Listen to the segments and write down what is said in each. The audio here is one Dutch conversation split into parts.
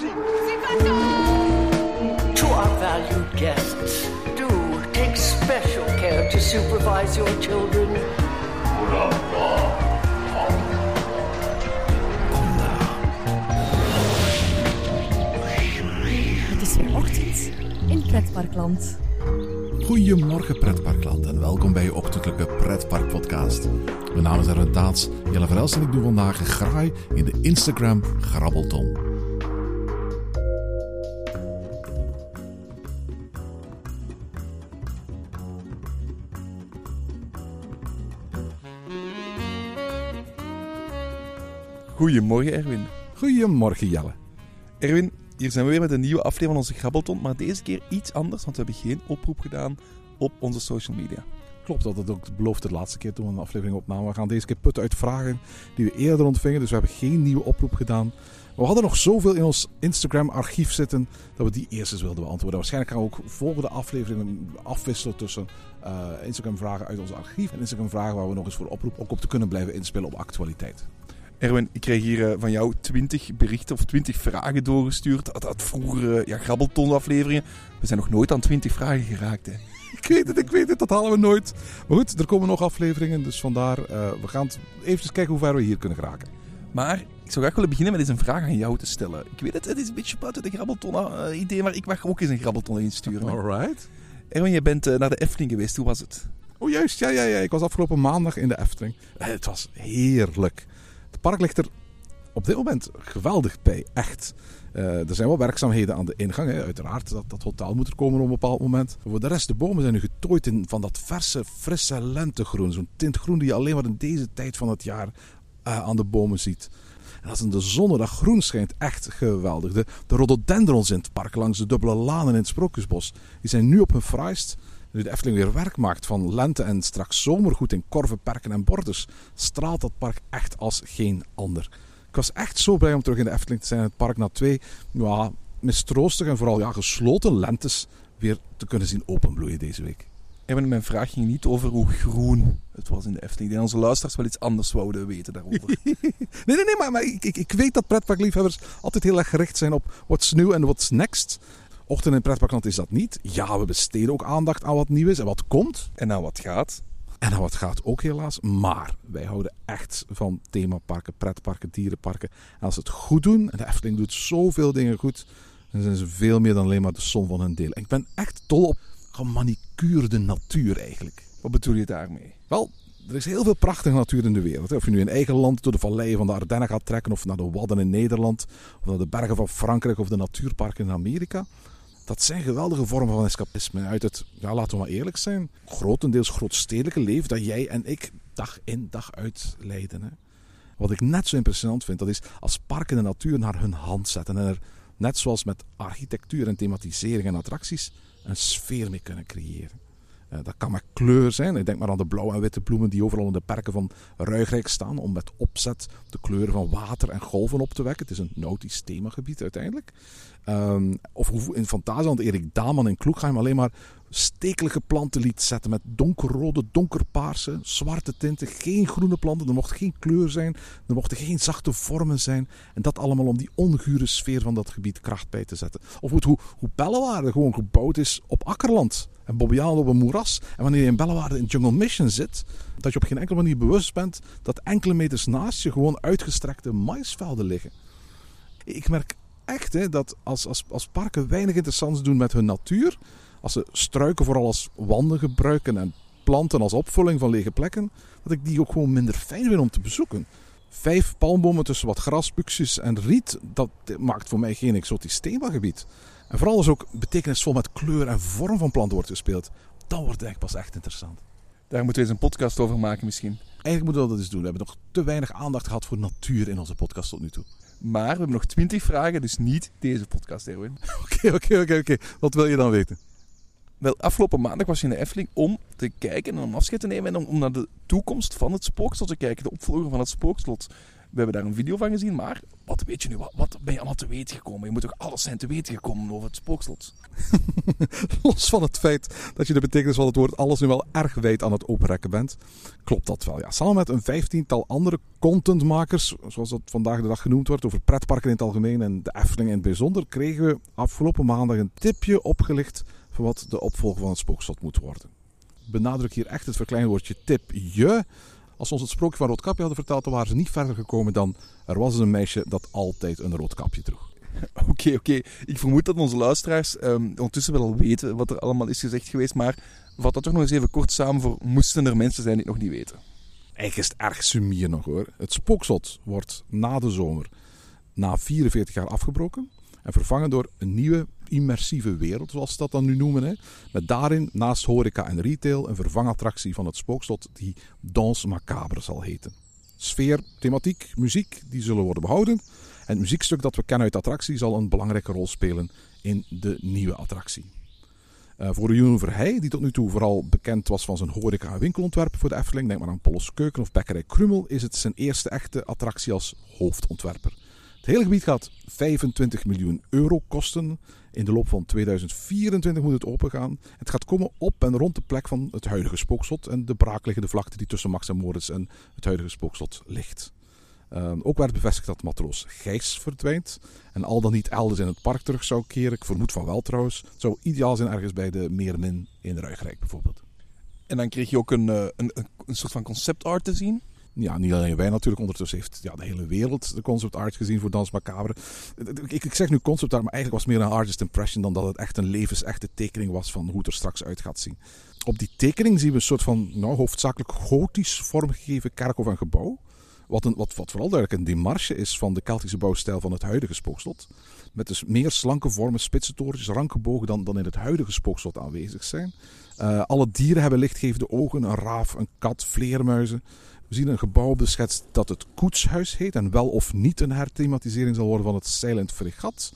To our valued guests, do take special care to supervise your children. Het is weer ochtend in Pretparkland. Goedemorgen pretparkland en welkom bij je ochtendelijke pretpark podcast. Mijn naam is Erwin Taats, Jelle Verels en ik doe vandaag een graai in de Instagram Grabbelton. Goedemorgen Erwin. Goedemorgen Jelle. Erwin, hier zijn we weer met een nieuwe aflevering van onze Grabbelton, maar deze keer iets anders, want we hebben geen oproep gedaan op onze social media. Klopt dat het ook beloofd de laatste keer toen we een aflevering opnamen. We gaan deze keer putten uit vragen die we eerder ontvingen, dus we hebben geen nieuwe oproep gedaan. We hadden nog zoveel in ons Instagram-archief zitten dat we die eerst eens wilden beantwoorden. Waarschijnlijk gaan we ook volgende afleveringen afwisselen tussen eh, Instagram-vragen uit ons archief en Instagram-vragen waar we nog eens voor oproep ook op te kunnen blijven inspelen op actualiteit. Erwin, ik kreeg hier eh, van jou 20 berichten of 20 vragen doorgestuurd. Dat, dat vroeger eh, ja, Grabbelton-afleveringen. We zijn nog nooit aan 20 vragen geraakt. Hè. Ik weet het, ik weet het, dat halen we nooit. Maar goed, er komen nog afleveringen, dus vandaar, eh, we gaan even kijken hoe ver we hier kunnen geraken. Maar ik zou graag willen beginnen met eens een vraag aan jou te stellen. Ik weet het, het is een beetje buiten de Grabbelton-idee, maar ik mag ook eens een Grabbelton insturen. Alright. Erwin, je bent naar de Efteling geweest. Hoe was het? Oh juist, ja, ja, ja. Ik was afgelopen maandag in de Efteling. Het was heerlijk. Het park ligt er op dit moment geweldig bij, echt. Eh, er zijn wel werkzaamheden aan de ingang, uiteraard. Dat, dat hotel moet er komen op een bepaald moment. Voor de rest, de bomen zijn nu getooid in van dat verse, frisse lentegroen. Zo'n tintgroen die je alleen maar in deze tijd van het jaar eh, aan de bomen ziet. En als in de zonnedag groen schijnt, echt geweldig. De, de rhododendrons in het park langs de dubbele lanen in het Sprookjesbos, die zijn nu op hun fraaist. Nu de Efteling weer werk maakt van lente en straks zomergoed in korven, perken en borders, straalt dat park echt als geen ander. Ik was echt zo blij om terug in de Efteling te zijn. Het park na twee ja, mistroostige en vooral ja, gesloten lentes weer te kunnen zien openbloeien deze week. Erwin, mijn vraag ging niet over hoe groen het was in de Efteling. Ik denk dat onze luisteraars wel iets anders zouden weten daarover. Nee, nee, nee, maar, maar ik, ik, ik weet dat pretparkliefhebbers altijd heel erg gericht zijn op what's new en what's next. Ochtend in pretparkland is dat niet. Ja, we besteden ook aandacht aan wat nieuw is en wat komt. en nou wat gaat? En aan wat gaat ook helaas. Maar wij houden echt van themaparken, pretparken, dierenparken. En als ze het goed doen, en de Efteling doet zoveel dingen goed, dan zijn ze veel meer dan alleen maar de som van hun deel. En ik ben echt dol op gemanicuurde natuur eigenlijk. Wat bedoel je daarmee? Wel, er is heel veel prachtige natuur in de wereld. Of je nu in eigen land door de valleien van de Ardennen gaat trekken, of naar de Wadden in Nederland, of naar de bergen van Frankrijk of de natuurparken in Amerika. Dat zijn geweldige vormen van escapisme. Uit het, ja, laten we maar eerlijk zijn, grotendeels grootstedelijke leven dat jij en ik dag in dag uit leiden. Hè. Wat ik net zo impressionant vind, dat is als parken de natuur naar hun hand zetten en er, net zoals met architectuur en thematisering en attracties, een sfeer mee kunnen creëren. Eh, dat kan met kleur zijn. Ik denk maar aan de blauwe en witte bloemen die overal in de perken van Ruigrijk staan. Om met opzet de kleuren van water en golven op te wekken. Het is een nautisch themagebied uiteindelijk. Ehm, of hoe in Fantasieland Erik Daman in Kloegheim alleen maar stekelige planten liet zetten. Met donkerrode, donkerpaarse, zwarte tinten. Geen groene planten. Er mocht geen kleur zijn. Er mochten geen zachte vormen zijn. En dat allemaal om die ongure sfeer van dat gebied kracht bij te zetten. Of hoe, hoe Bellewaarde gewoon gebouwd is op akkerland. En Bobbejaanland op een moeras. En wanneer je in Bellewaarde in Jungle Mission zit, dat je op geen enkele manier bewust bent dat enkele meters naast je gewoon uitgestrekte maisvelden liggen. Ik merk echt hè, dat als, als, als parken weinig interessants doen met hun natuur, als ze struiken vooral als wanden gebruiken en planten als opvulling van lege plekken, dat ik die ook gewoon minder fijn vind om te bezoeken. Vijf palmbomen tussen wat grasbuksjes en riet, dat maakt voor mij geen exotisch themagebied. En vooral als ook betekenisvol met kleur en vorm van planten wordt gespeeld, dan wordt het eigenlijk pas echt interessant. Daar moeten we eens een podcast over maken misschien. Eigenlijk moeten we dat eens doen. We hebben nog te weinig aandacht gehad voor natuur in onze podcast tot nu toe. Maar we hebben nog 20 vragen, dus niet deze podcast, Erwin. Oké, oké, oké, oké. Wat wil je dan weten? Wel, afgelopen maandag was je in de Efteling om te kijken en om afscheid te nemen en om, om naar de toekomst van het spookslot te kijken, de opvolger van het spookslot. We hebben daar een video van gezien, maar wat weet je nu? Wat, ben je allemaal te weten gekomen? Je moet toch alles zijn te weten gekomen over het spookslot? Los van het feit dat je de betekenis van het woord alles nu wel erg wijd aan het openrekken bent, klopt dat wel. Ja. Samen met een vijftiental andere contentmakers, zoals dat vandaag de dag genoemd wordt, over pretparken in het algemeen en de Efteling in het bijzonder, kregen we afgelopen maandag een tipje opgelicht van wat de opvolger van het spookslot moet worden. Benadruk hier echt het verkleinwoordje tipje. Als ze ons het sprookje van Roodkapje hadden verteld, dan waren ze niet verder gekomen dan er was een meisje dat altijd een rood kapje droeg. Oké, oké. Ik vermoed dat onze luisteraars ehm, ondertussen wel al weten wat er allemaal is gezegd geweest. Maar vat dat toch nog eens even kort samen voor moesten er mensen zijn die het nog niet weten. Eigenlijk is het erg sumier nog hoor. Het spookslot wordt na de zomer, na 44 jaar afgebroken. En vervangen door een nieuwe immersieve wereld, zoals ze dat dan nu noemen. Hè. Met daarin, naast horeca en retail, een vervangattractie van het spookslot die Danse Macabre zal heten. Sfeer, thematiek, muziek, die zullen worden behouden. En het muziekstuk dat we kennen uit de attractie zal een belangrijke rol spelen in de nieuwe attractie. Uh, voor Jeroen Verheij, die tot nu toe vooral bekend was van zijn horeca- en winkelontwerpen voor de Efteling, denk maar aan Polles Keuken of Bekkerij Krummel, is het zijn eerste echte attractie als hoofdontwerper. Het hele gebied gaat 25 miljoen euro kosten. In de loop van 2024 moet het opengaan. Het gaat komen op en rond de plek van het huidige spookslot en de braakliggende vlakte die tussen Max en Moritz en het huidige spookslot ligt. Uh, ook werd bevestigd dat matroos Gijs verdwijnt en al dan niet elders in het park terug zou keren. Ik vermoed van wel trouwens. Het zou ideaal zijn ergens bij de Meermin in Ruigrijk bijvoorbeeld. En dan kreeg je ook een, een, een, een soort van concept art te zien ja, niet alleen wij natuurlijk. Ondertussen heeft ja, de hele wereld de concept art gezien voor Dans Macabre. Ik, ik zeg nu concept art, maar eigenlijk was het meer een artist impression dan dat het echt een levensechte tekening was van hoe het er straks uit gaat zien. Op die tekening zien we een soort van nou, hoofdzakelijk gotisch vormgegeven kerkhof en gebouw. Wat, een, wat, wat vooral duidelijk een demarche is van de Keltische bouwstijl van het huidige spookslot. Met dus meer slanke vormen, spitse torens, rankgebogen dan, dan in het huidige spookslot aanwezig zijn. Uh, alle dieren hebben lichtgevende ogen, een raaf, een kat, vleermuizen. We zien een gebouw beschetst dat het koetshuis heet en wel of niet een herthematisering zal worden van het Silent Fregat.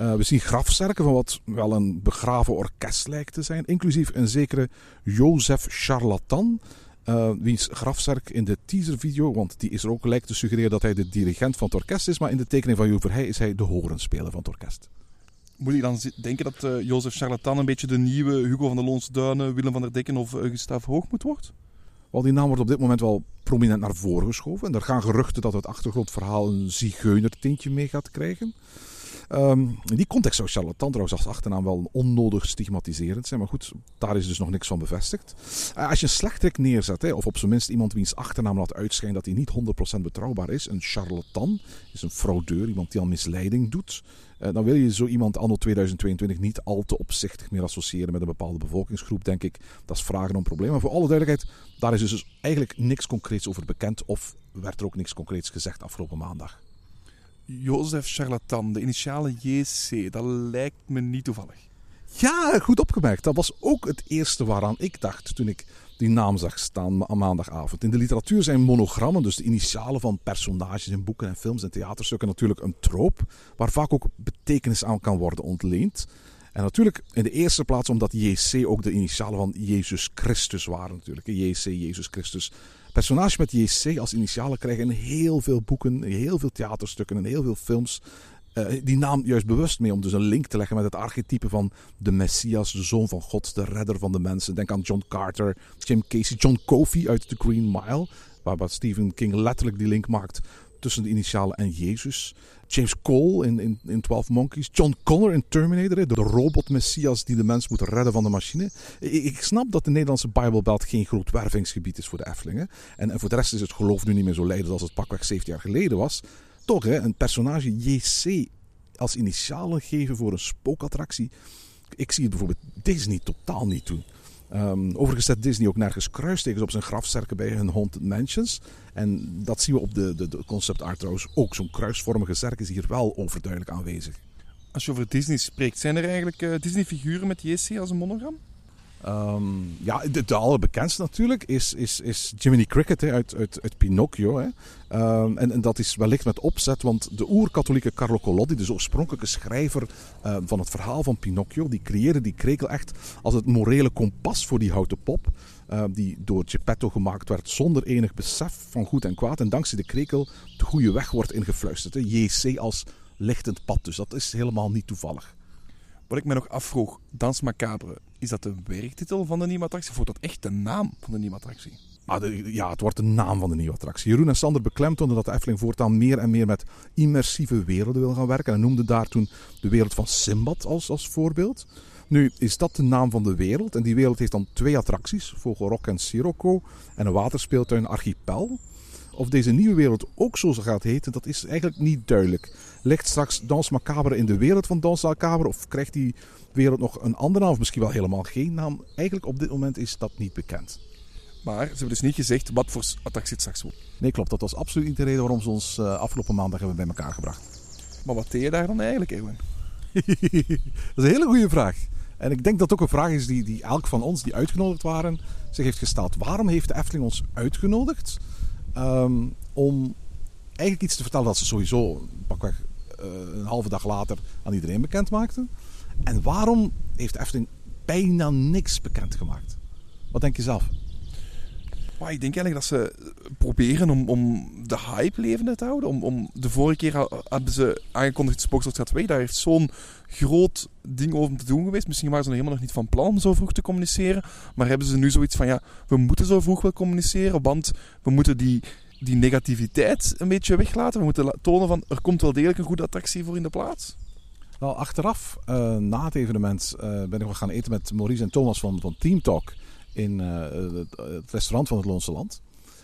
Uh, we zien grafzerken van wat wel een begraven orkest lijkt te zijn, inclusief een zekere Jozef Charlatan. Uh, wiens grafzerk in de teaservideo, want die is er ook, lijkt te suggereren dat hij de dirigent van het orkest is, maar in de tekening van Jover Heij is hij de horenspeler van het orkest. Moet je dan denken dat uh, Jozef Charlatan een beetje de nieuwe Hugo van der Loonse Duinen, Willem van der Dekken of uh, Gustav Hoogmoed wordt? Wel, die naam wordt op dit moment wel prominent naar voren geschoven. En er gaan geruchten dat het achtergrondverhaal een zigeunertintje mee gaat krijgen. In die context zou charlatan trouwens als achternaam wel onnodig stigmatiserend zijn. Maar goed, daar is dus nog niks van bevestigd. Uh, als je een slechterik neerzet, of op zijn minst iemand wiens achternaam laat uitschijnen dat hij niet 100% betrouwbaar is. Een charlatan is een fraudeur, iemand die al misleiding doet. Uh, dan wil je zo iemand anno 2022 niet al te opzichtig meer associëren met een bepaalde bevolkingsgroep, denk ik. Dat is vragen om problemen. Maar voor alle duidelijkheid, daar is dus eigenlijk niks concreets over bekend. Of werd er ook niks concreets gezegd afgelopen maandag. Jozef Charlatan, de initiale JC, dat lijkt me niet toevallig. Ja, goed opgemerkt. Dat was ook het eerste waaraan ik dacht toen ik die naam zag staan aan maandagavond. In de literatuur zijn monogrammen, dus de initialen van personages in boeken en films en theaterstukken, natuurlijk een troop, waar vaak ook betekenis aan kan worden ontleend. En natuurlijk in de eerste plaats omdat JC ook de initialen van Jezus Christus waren natuurlijk. JC, Jezus Christus. Personages met JC als initialen krijgen in heel veel boeken, heel veel theaterstukken en heel veel films uh, die naam juist bewust mee om dus een link te leggen met het archetype van de Messias, de zoon van God, de redder van de mensen. Denk aan John Carter, Jim Casey, John Kofi uit The Green Mile, waar Stephen King letterlijk die link maakt tussen de initialen en Jezus. James Cole in, in, in 12 Monkeys. John Connor in Terminator, de robot-messias die de mens moet redden van de machine. Ik, snap dat de Nederlandse Bijbelbelt geen groot wervingsgebied is voor de Eftelingen. En, en voor de rest is het geloof nu niet meer zo leidend als het pakweg 70 jaar geleden was. Toch, hè, een personage JC als initialen geven voor een spookattractie. Ik zie het bijvoorbeeld Disney totaal niet doen. Um, overigens zet Disney ook nergens kruistekens op zijn grafzerken bij hun Haunted Mansions. En dat zien we op de, de, de concept art trouwens ook. Zo'n kruisvormige zerk is hier wel overduidelijk aanwezig. Als je over Disney spreekt, zijn er eigenlijk uh, Disney-figuren met JC als een monogram? Ehm, ja, de, allerbekendste natuurlijk is, is, is Jiminy Cricket uit, uit, Pinocchio. Hè. Ehm, en, en dat is wellicht met opzet, want de oer-katholieke Carlo Collodi, de oorspronkelijke schrijver eh, van het verhaal van Pinocchio, die creëerde die krekel echt als het morele kompas voor die houten pop. die door Geppetto gemaakt werd zonder enig besef van goed en kwaad. En dankzij de krekel de goede weg wordt ingefluisterd. Hè. JC als lichtend pad, dus dat is helemaal niet toevallig. Wat ik me nog afvroeg, Dans Macabre, is dat de werktitel van de nieuwe attractie? Of wordt dat echt de naam van de nieuwe attractie? Ah, ja, het wordt de naam van de nieuwe attractie. Jeroen en Sander beklemtoonden dat de Efteling voortaan meer en meer met immersieve werelden wil gaan werken. En noemde daar toen de wereld van Simbad als, als voorbeeld. Nu is dat de naam van de wereld. En die wereld heeft dan twee attracties, Vogelrok en Sirocco. En een waterspeeltuin Archipel. Of deze nieuwe wereld ook zo gaat heten, dat is eigenlijk niet duidelijk. Ligt straks Dans Macabre in de wereld van Dans Macabre? Of krijgt die wereld nog een andere naam? Of misschien wel helemaal geen naam? Eigenlijk op dit moment is dat niet bekend. Maar ze hebben dus niet gezegd wat voor attractie het straks wordt. Nee, klopt. Dat was absoluut niet de reden waarom ze ons eh, afgelopen maandag hebben bij elkaar gebracht. Maar wat deed je daar dan eigenlijk, Erwin? dat is een hele goede vraag. En ik denk dat het ook een vraag is die, die elk van ons die uitgenodigd waren zich heeft gesteld. Waarom heeft de Efteling ons uitgenodigd Ehm, om eigenlijk iets te vertellen dat ze sowieso pakweg eh, een halve dag later aan iedereen bekend maakten? En waarom heeft Efteling bijna niks bekendgemaakt? Wat denk je zelf? Ik denk eigenlijk dat ze proberen om, om de hype levende te houden. Om, om de vorige keer hebben ze aangekondigd Spookslot gaat weg. Daar heeft zo'n groot ding over te doen geweest. Misschien waren ze nog helemaal nog niet van plan om zo vroeg te communiceren. Maar hebben ze nu zoiets van, ja, we moeten zo vroeg wel communiceren. Want we moeten die, die negativiteit een beetje weglaten. We moeten tonen van, er komt wel degelijk een goede attractie voor in de plaats. Wel, achteraf, eh, na het evenement, eh, ben ik nog gaan eten met Maurice en Thomas van, van Team Talk in eh, het, het restaurant van het Loonse Land.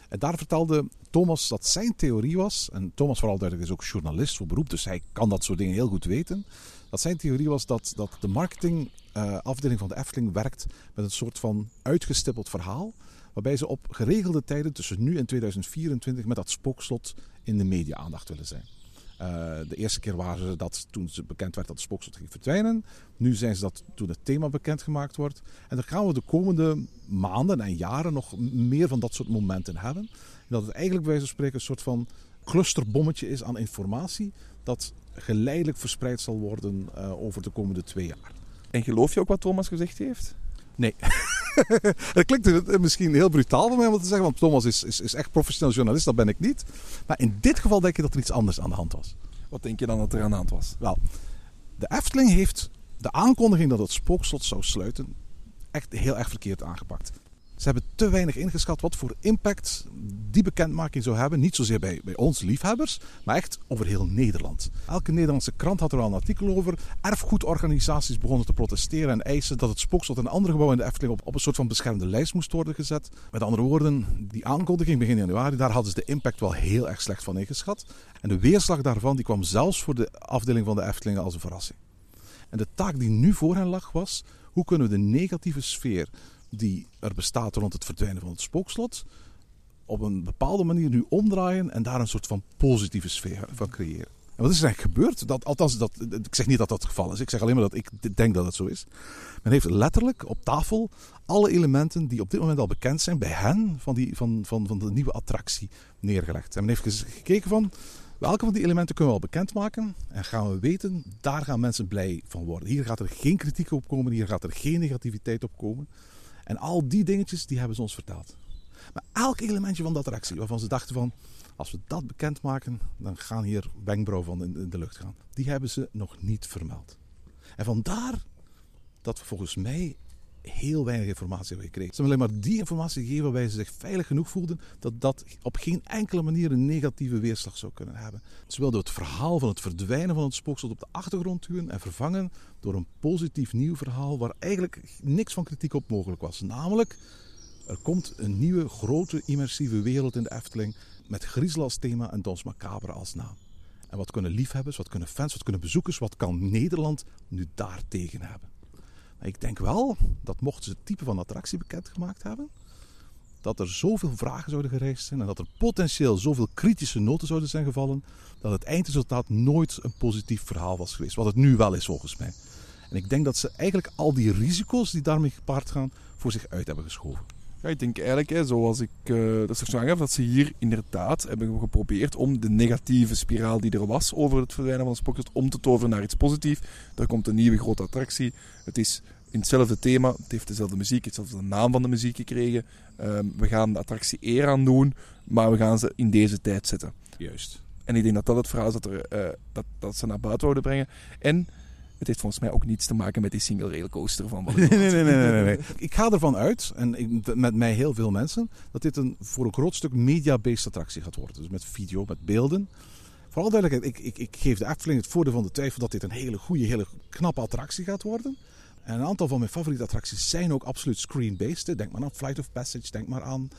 En daar vertelde Thomas dat zijn theorie was, en Thomas vooral duidelijk is ook journalist voor beroep, dus hij kan dat soort dingen heel goed weten. Dat zijn theorie was dat, dat de marketingafdeling van de Efteling werkt met een soort van uitgestippeld verhaal. Waarbij ze op geregelde tijden tussen nu en 2024 met dat spookslot in de media aandacht willen zijn. Eh, de eerste keer waren ze dat toen ze bekend werd dat de spookslot ging verdwijnen. Nu zijn ze dat toen het thema bekendgemaakt wordt. En dan gaan we de komende maanden en jaren nog meer van dat soort momenten hebben. En dat het eigenlijk bij wijze van spreken een soort van clusterbommetje is aan informatie dat geleidelijk verspreid zal worden eh, over de komende twee jaar. En geloof je ook wat Thomas gezegd heeft? Nee. dat klinkt misschien heel brutaal van mij om te zeggen, want Thomas is, is, is echt professioneel journalist, dat ben ik niet. Maar in dit geval denk ik dat er iets anders aan de hand was. Wat denk je dan dat er aan de hand was? Wel, de Efteling heeft de aankondiging dat het spookslot zou sluiten echt heel erg verkeerd aangepakt. Ze hebben te weinig ingeschat wat voor impact die bekendmaking zou hebben. Niet zozeer bij, bij ons liefhebbers, maar echt over heel Nederland. Elke Nederlandse krant had er al een artikel over. Erfgoedorganisaties begonnen te protesteren en eisen dat het spookslot en andere gebouwen in de Efteling op, op een soort van beschermde lijst moest worden gezet. Met andere woorden, die aankondiging begin januari, daar hadden ze de impact wel heel erg slecht van ingeschat. En de weerslag daarvan die kwam zelfs voor de afdeling van de Efteling als een verrassing. En de taak die nu voor hen lag was, hoe kunnen we de negatieve sfeer die er bestaat rond het verdwijnen van het spookslot, op een bepaalde manier nu omdraaien en daar een soort van positieve sfeer van creëren. En wat is er eigenlijk gebeurd? Dat, althans, dat, ik zeg niet dat dat het geval is. Ik zeg alleen maar dat ik denk dat het zo is. Men heeft letterlijk op tafel alle elementen die op dit moment al bekend zijn bij hen van, die, van, van, van de nieuwe attractie neergelegd. En men heeft gekeken van welke van die elementen kunnen we al bekendmaken en gaan we weten, daar gaan mensen blij van worden. Hier gaat er geen kritiek op komen, hier gaat er geen negativiteit op komen. En al die dingetjes, die hebben ze ons verteld. Maar elk elementje van de attractie, waarvan ze dachten van, als we dat bekendmaken, dan gaan hier wenkbrauwen van in de lucht gaan. Die hebben ze nog niet vermeld. En vandaar dat we volgens mij heel weinig informatie hebben gekregen. Ze hebben alleen maar die informatie gegeven waarbij ze zich veilig genoeg voelden dat dat op geen enkele manier een negatieve weerslag zou kunnen hebben. Ze wilden het verhaal van het verdwijnen van het spookslot op de achtergrond duwen en vervangen door een positief nieuw verhaal waar eigenlijk niks van kritiek op mogelijk was. Namelijk, er komt een nieuwe grote immersieve wereld in de Efteling met griezel als thema en Dons Macabre als naam. En wat kunnen liefhebbers, wat kunnen fans, wat kunnen bezoekers, wat kan Nederland nu daartegen hebben? Ik denk wel dat mochten ze het type van attractie bekendgemaakt hebben, dat er zoveel vragen zouden gereisd zijn en dat er potentieel zoveel kritische noten zouden zijn gevallen, dat het eindresultaat nooit een positief verhaal was geweest. Wat het nu wel is volgens mij. En ik denk dat ze eigenlijk al die risico's die daarmee gepaard gaan, voor zich uit hebben geschoven. Ja, ik denk eigenlijk, hè, zoals ik uh, dat straks aangaf, dat ze hier inderdaad hebben geprobeerd om de negatieve spiraal die er was over het verdwijnen van de spookslot om te toveren naar iets positiefs. Er komt een nieuwe grote attractie. Het is in hetzelfde thema, het heeft dezelfde muziek, hetzelfde naam van de muziek gekregen. Uh, we gaan de attractie eer aan doen, maar we gaan ze in deze tijd zetten. Juist. En ik denk dat dat het verhaal is dat, er, uh, dat, dat ze naar buiten wilden brengen. En het heeft volgens mij ook niets te maken met die single rail coaster van. Nee, nee, nee, nee, nee, nee. Ik ga ervan uit, en ik, met mij heel veel mensen, dat dit een voor een groot stuk media-based attractie gaat worden. Dus met video, met beelden. Vooral duidelijkheid, ik, ik, ik geef de Efteling het voordeel van de twijfel dat dit een hele goede, hele knappe attractie gaat worden. En een aantal van mijn favoriete attracties zijn ook absoluut screen-based. Denk maar aan Flight of Passage, denk maar aan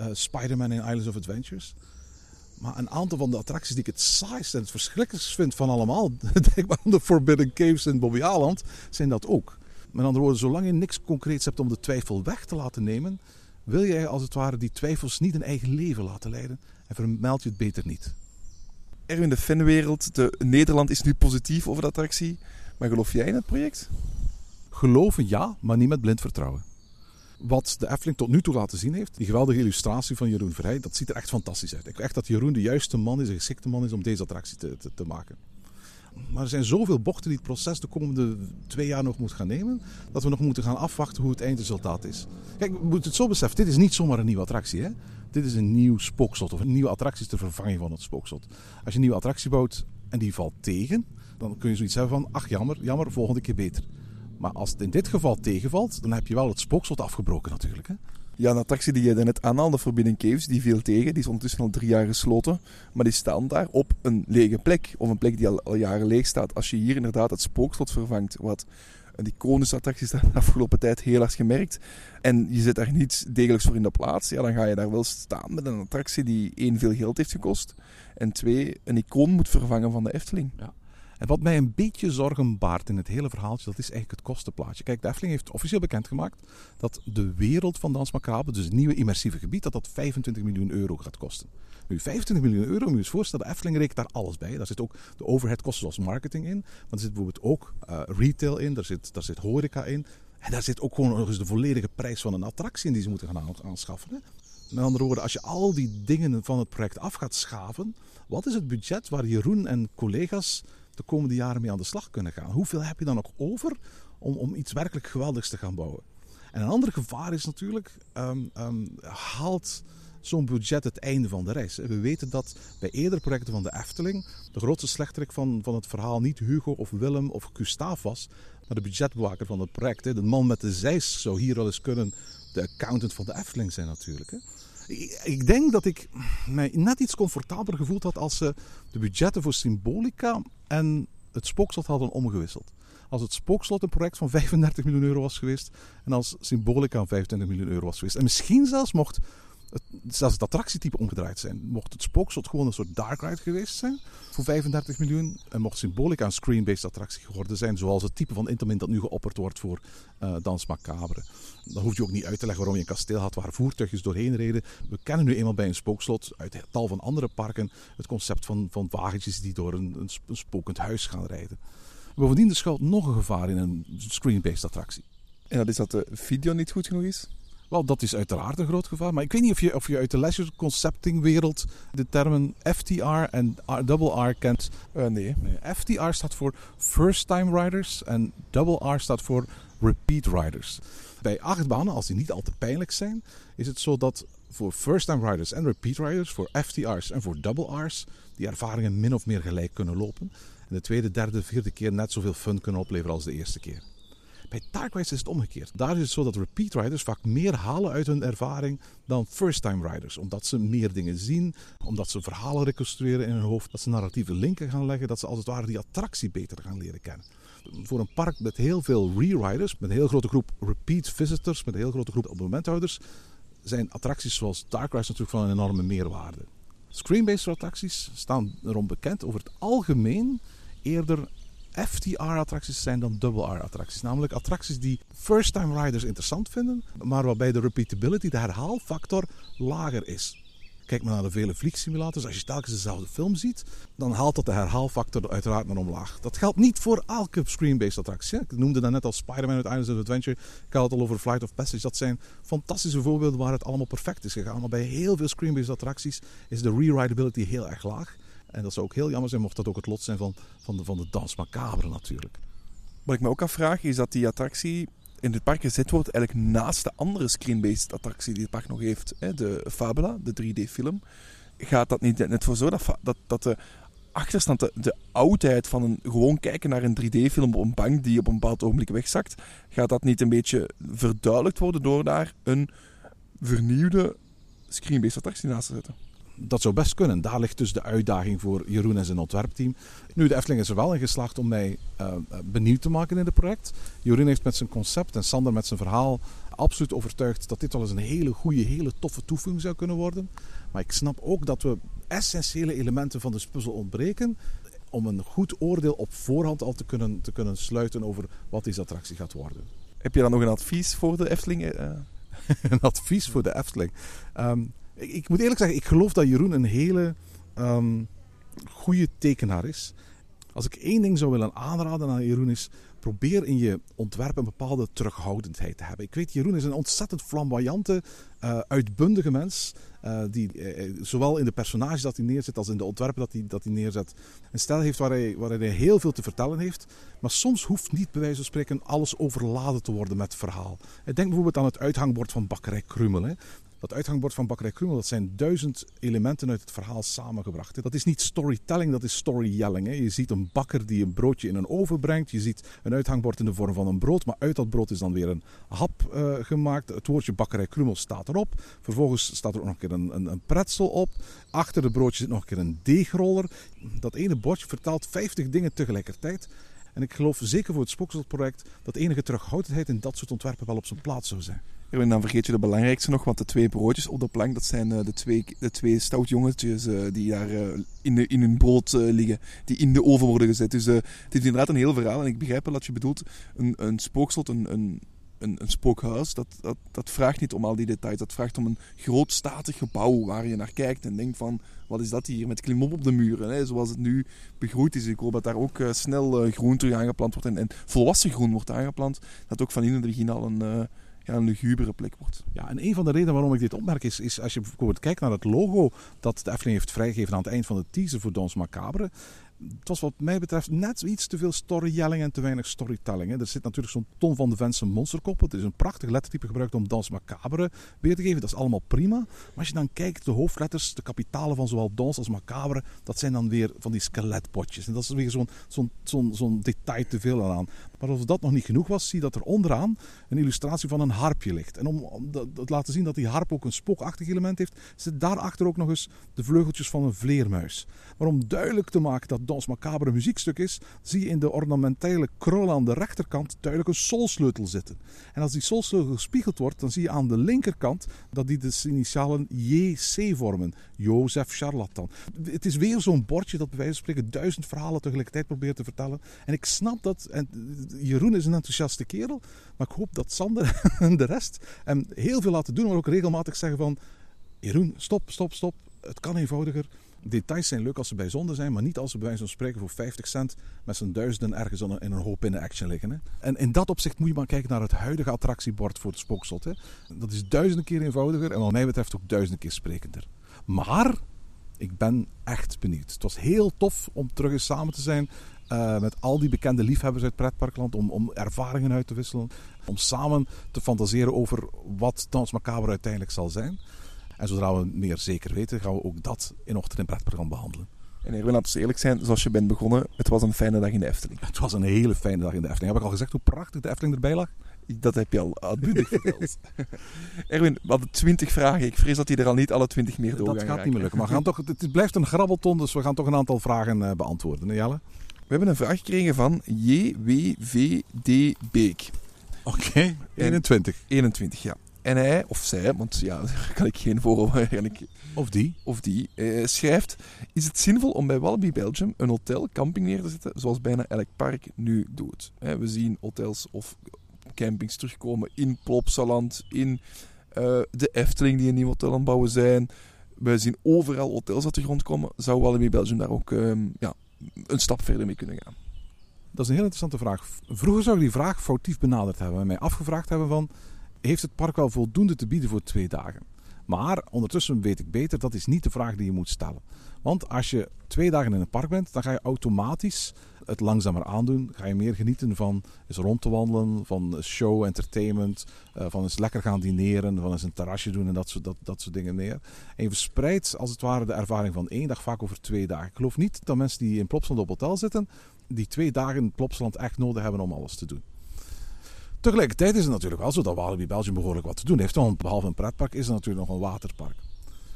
uh, Spider-Man in Islands of Adventures. Maar een aantal van de attracties die ik het saaiste en het verschrikkelijkst vind van allemaal, denk maar aan de Forbidden Caves in Bobby Aland, zijn dat ook. Met andere woorden, zolang je niks concreets hebt om de twijfel weg te laten nemen, wil jij als het ware die twijfels niet een eigen leven laten leiden en vermeld je het beter niet. Erwin, de fanwereld, de Nederland is nu positief over de attractie. Maar geloof jij in het project? Geloven ja, maar niet met blind vertrouwen. Wat de Efteling tot nu toe laten zien heeft, die geweldige illustratie van Jeroen Verheij, dat ziet er echt fantastisch uit. Ik denk echt dat Jeroen de juiste man is, de geschikte man is om deze attractie te, te, maken. Maar er zijn zoveel bochten die het proces de komende twee jaar nog moet gaan nemen, dat we nog moeten gaan afwachten hoe het eindresultaat is. Kijk, we moeten het zo beseffen, dit is niet zomaar een nieuwe attractie. Hè? Dit is een nieuw spookslot of een nieuwe attractie ter vervanging van het spookslot. Als je een nieuwe attractie bouwt en die valt tegen, dan kun je zoiets hebben van, ach jammer, jammer, volgende keer beter. Maar als het in dit geval tegenvalt, dan heb je wel het spookslot afgebroken natuurlijk. Hè? Ja, een attractie die je net aanhaalde, Forbidden Caves, die viel tegen. Die is ondertussen al drie jaar gesloten. Maar die staan daar op een lege plek. Of een plek die al, al jaren leeg staat. Als je hier inderdaad het spookslot vervangt, wat een iconische attractie is de afgelopen tijd heel erg gemerkt. En je zet daar niets degelijks voor in de plaats. Ja, dan ga je daar wel staan met een attractie die één, veel geld heeft gekost. En twee, een icoon moet vervangen van de Efteling. Ja. En wat mij een beetje zorgen baart in het hele verhaaltje, dat is eigenlijk het kostenplaatje. Kijk, de Efteling heeft officieel bekendgemaakt dat de wereld van Dans Macabre, dus het nieuwe immersieve gebied, dat dat 25 miljoen euro gaat kosten. Nu, 25 miljoen euro, moet je eens voorstellen, de Efteling rekent daar alles bij. Daar zit ook de overheadkosten zoals marketing in. Maar er zit bijvoorbeeld ook uh, retail in, daar zit, daar zit horeca in. En daar zit ook gewoon nog eens de volledige prijs van een attractie in die ze moeten gaan aanschaffen. Met andere woorden, als je al die dingen van het project af gaat schaven, wat is het budget waar Jeroen en collega's de komende jaren mee aan de slag kunnen gaan. Hoeveel heb je dan nog over om, om iets werkelijk geweldigs te gaan bouwen? En een ander gevaar is natuurlijk, um, um, haalt zo'n budget het einde van de reis. We weten dat bij eerdere projecten van de Efteling de grootste slechterik van, van het verhaal niet Hugo of Willem of Gustav was, maar de budgetbewaker van het project. De man met de zeis zou hier wel eens kunnen de accountant van de Efteling zijn natuurlijk. Ik denk dat ik mij net iets comfortabeler gevoeld had als ze de budgetten voor Symbolica en het spookslot hadden omgewisseld. Als het spookslot een project van 35 miljoen euro was geweest en als Symbolica 25 miljoen euro was geweest. En misschien zelfs mocht het, zelfs het attractietype omgedraaid zijn. Mocht het spookslot gewoon een soort dark ride geweest zijn voor 35 miljoen. En mocht Symbolica een screen-based attractie geworden zijn. Zoals het type van Intamin dat nu geopperd wordt voor uh, Dans Macabre. Dan hoef je ook niet uit te leggen waarom je een kasteel had waar voertuigjes doorheen reden. We kennen nu eenmaal bij een spookslot uit tal van andere parken het concept van, van wagentjes die door een, een, een spokend huis gaan rijden. Bovendien er schuilt nog een gevaar in een screen-based attractie. En dat is dat de video niet goed genoeg is? Wel, dat is uiteraard een groot gevaar. Maar ik weet niet of je, of je uit de leisure concepting wereld de termen FTR en double R kent. Uh, nee. nee. FTR staat voor First Time Riders en double R staat voor Repeat Riders. Bij achtbanen, als die niet al te pijnlijk zijn, is het zo dat voor First Time Riders en Repeat Riders, voor FTR's en voor double R's, die ervaringen min of meer gelijk kunnen lopen. En de tweede, derde, vierde keer net zoveel fun kunnen opleveren als de eerste keer. Bij Dark is het omgekeerd. Daar is het zo dat repeat riders vaak meer halen uit hun ervaring dan first-time riders. Omdat ze meer dingen zien, omdat ze verhalen reconstrueren in hun hoofd, dat ze narratieve linken gaan leggen, dat ze als het ware die attractie beter gaan leren kennen. Voor een park met heel veel re-riders, met een heel grote groep repeat visitors, met een heel grote groep abonnementhouders, zijn attracties zoals Dark Rise natuurlijk van een enorme meerwaarde. Screen-based attracties staan erom bekend over het algemeen eerder FTR-attracties zijn dan double R-attracties. Namelijk attracties die first-time riders interessant vinden, maar waarbij de repeatability, de herhaalfactor, lager is. Kijk maar naar de vele vliegsimulators. Als je telkens dezelfde film ziet, dan haalt dat de herhaalfactor uiteraard naar omlaag. Dat geldt niet voor elke screen-based attractie. Ik noemde dat net al Spider-Man uit Islands of Adventure. Ik had het al over Flight of Passage. Dat zijn fantastische voorbeelden waar het allemaal perfect is gegaan. Maar bij heel veel screen-based attracties is de rewritability heel erg laag. En dat zou ook heel jammer zijn mocht dat ook het lot zijn van, van, de, van de Dans Macabre natuurlijk. Wat ik me ook afvraag is dat die attractie in het park gezet wordt eigenlijk naast de andere screen-based attractie die het park nog heeft. Hè, de Fabula, de 3D-film. Gaat dat niet net voor zo dat, dat, dat de achterstand, de, oudheid van een gewoon kijken naar een 3D-film op een bank die op een bepaald ogenblik wegzakt, gaat dat niet een beetje verduidelijkt worden door daar een vernieuwde screen-based attractie naast te zetten? Dat zou best kunnen. Daar ligt dus de uitdaging voor Jeroen en zijn ontwerpteam. Nu, de Efteling is er wel in geslaagd om mij uh, benieuwd te maken in het project. Jeroen heeft met zijn concept en Sander met zijn verhaal absoluut overtuigd dat dit wel eens een hele goede, hele toffe toevoeging zou kunnen worden. Maar ik snap ook dat we essentiële elementen van de puzzel ontbreken om een goed oordeel op voorhand al te kunnen, te kunnen sluiten over wat deze attractie gaat worden. Heb je dan nog een advies voor de Efteling? een advies voor de Efteling? Um, ik, moet eerlijk zeggen, ik geloof dat Jeroen een hele um, goede tekenaar is. Als ik één ding zou willen aanraden aan Jeroen is, probeer in je ontwerp een bepaalde terughoudendheid te hebben. Ik weet, Jeroen is een ontzettend flamboyante, uh, uitbundige mens. Uh, die uh, zowel in de personages dat hij neerzet als in de ontwerpen dat hij, dat hij neerzet een stijl heeft waar hij, waar hij heel veel te vertellen heeft. Maar soms hoeft niet bij wijze van spreken alles overladen te worden met verhaal. Denk bijvoorbeeld aan het uithangbord van Bakkerij Krummel. Dat uithangbord van Bakkerij Krummel, dat zijn duizend elementen uit het verhaal samengebracht. Dat is niet storytelling, dat is storytelling. Je ziet een bakker die een broodje in een oven brengt. Je ziet een uithangbord in de vorm van een brood, maar uit dat brood is dan weer een hap uh, gemaakt. Het woordje Bakkerij Krummel staat erop. Vervolgens staat er ook nog een keer een, een, pretzel op. Achter het broodje zit nog een keer een deegroller. Dat ene bordje vertaalt 50 dingen tegelijkertijd. En ik geloof zeker voor het Spookslotproject dat enige terughoudendheid in dat soort ontwerpen wel op zijn plaats zou zijn. En dan vergeet je de belangrijkste nog, want de twee broodjes op de plank, dat zijn de twee, de twee stoutjongetjes die daar in, de, in hun brood liggen, die in de oven worden gezet. Dus het is inderdaad een heel verhaal en ik begrijp wel dat je bedoelt, een, een spookslot, een, een, een, een spookhuis, dat, dat, dat vraagt niet om al die details. Dat vraagt om een groot statig gebouw waar je naar kijkt en denkt van, wat is dat hier met klimop op de muren, hè? zoals het nu begroeid is. Ik hoop dat daar ook snel groen terug aangeplant wordt en, en, volwassen groen wordt aangeplant. Dat ook van in het begin al een... ja, een lugubere plek wordt. Ja, en een van de redenen waarom ik dit opmerk is, is als je bijvoorbeeld kijkt naar het logo dat de Efteling heeft vrijgegeven aan het eind van de teaser voor Dans Macabre. Het was wat mij betreft net iets te veel storytelling en te weinig storytelling. Hè. Er zit natuurlijk zo'n Ton van de Vensen monsterkop. Het is een prachtig lettertype gebruikt om Dans Macabre weer te geven. Dat is allemaal prima. Maar als je dan kijkt, de hoofdletters, de kapitalen van zowel Dans als Macabre, dat zijn dan weer van die skeletpotjes. En dat is weer zo'n zo'n zo'n zo'n detail te veel aan. Maar als dat nog niet genoeg was, zie je dat er onderaan een illustratie van een harpje ligt. En om, te laten zien dat die harp ook een spookachtig element heeft, zit daarachter ook nog eens de vleugeltjes van een vleermuis. Maar om duidelijk te maken dat Dans Macabre een muziekstuk is, zie je in de ornamentele krul aan de rechterkant duidelijk een solsleutel zitten. En als die solsleutel gespiegeld wordt, dan zie je aan de linkerkant dat die de initialen JC vormen. Jozef Charlatan. Het is weer zo'n bordje dat bij wijze van spreken duizend verhalen tegelijkertijd probeert te vertellen. En ik snap dat, en Jeroen is een enthousiaste kerel, maar ik hoop dat Sander en de rest hem heel veel laten doen, maar ook regelmatig zeggen van Jeroen, stop, stop, stop. Het kan eenvoudiger. Details zijn leuk als ze bijzonder zijn, maar niet als ze bij wijze van spreken voor 50 cent met z'n duizenden ergens in een hoop in de action liggen. Hè. En in dat opzicht moet je maar kijken naar het huidige attractiebord voor het spookslot. Hè. Dat is duizenden keer eenvoudiger en wat mij betreft ook duizenden keer sprekender. Maar ik ben echt benieuwd. Het was heel tof om terug eens samen te zijn uh, met al die bekende liefhebbers uit pretparkland. Om, om ervaringen uit te wisselen. Om samen te fantaseren over wat Dans Macabre uiteindelijk zal zijn. En zodra we meer zeker weten, gaan we ook dat in Ochtend in Pretpark behandelen. En Erwin, laten we eerlijk zijn, zoals je bent begonnen, het was een fijne dag in de Efteling. Het was een hele fijne dag in de Efteling. Heb ik al gezegd hoe prachtig de Efteling erbij lag? Dat heb je al uitbundig verteld. Erwin, we hadden twintig vragen. Ik vrees dat hij er al niet alle twintig meer door Dat gaat niet meer lukken. Maar gaan toch, het blijft een grabbelton, dus we gaan toch een aantal vragen uh, beantwoorden. Jelle? We hebben een vraag gekregen van JWVD Beek. Oké, okay, 21. 21, ja. En hij, of zij, want ja, daar kan ik geen voor eigenlijk. Of die. Of die, eh, schrijft: Is het zinvol om bij Wallaby Belgium een hotel, camping neer te zetten, zoals bijna elk park nu doet? we zien hotels of campings terugkomen in Plopsaland, in uh, de Efteling, die een nieuw hotel bouwen zijn. We zien overal hotels uit de grond komen. Zou Walibi Belgium daar ook ehm, ja, een stap verder mee kunnen gaan? Dat is een heel interessante vraag. Vroeger zou ik die vraag foutief benaderd hebben en mij afgevraagd hebben van... Heeft het park wel voldoende te bieden voor twee dagen? Maar ondertussen weet ik beter, dat is niet de vraag die je moet stellen. Want als je twee dagen in een park bent, dan ga je automatisch het langzamer aandoen. Ga je meer genieten van eens rond te wandelen, van show, entertainment, uh, van eens lekker gaan dineren, van eens een terrasje doen en dat soort, dat, dat soort dingen meer. En je verspreidt als het ware de ervaring van één dag vaak over twee dagen. Ik geloof niet dat mensen die in Plopsland op hotel zitten, die twee dagen in Plopsland echt nodig hebben om alles te doen. Tegelijkertijd is het natuurlijk wel zo dat Walibi Belgium behoorlijk wat te doen heeft. Want behalve een pretpark is er natuurlijk nog een waterpark.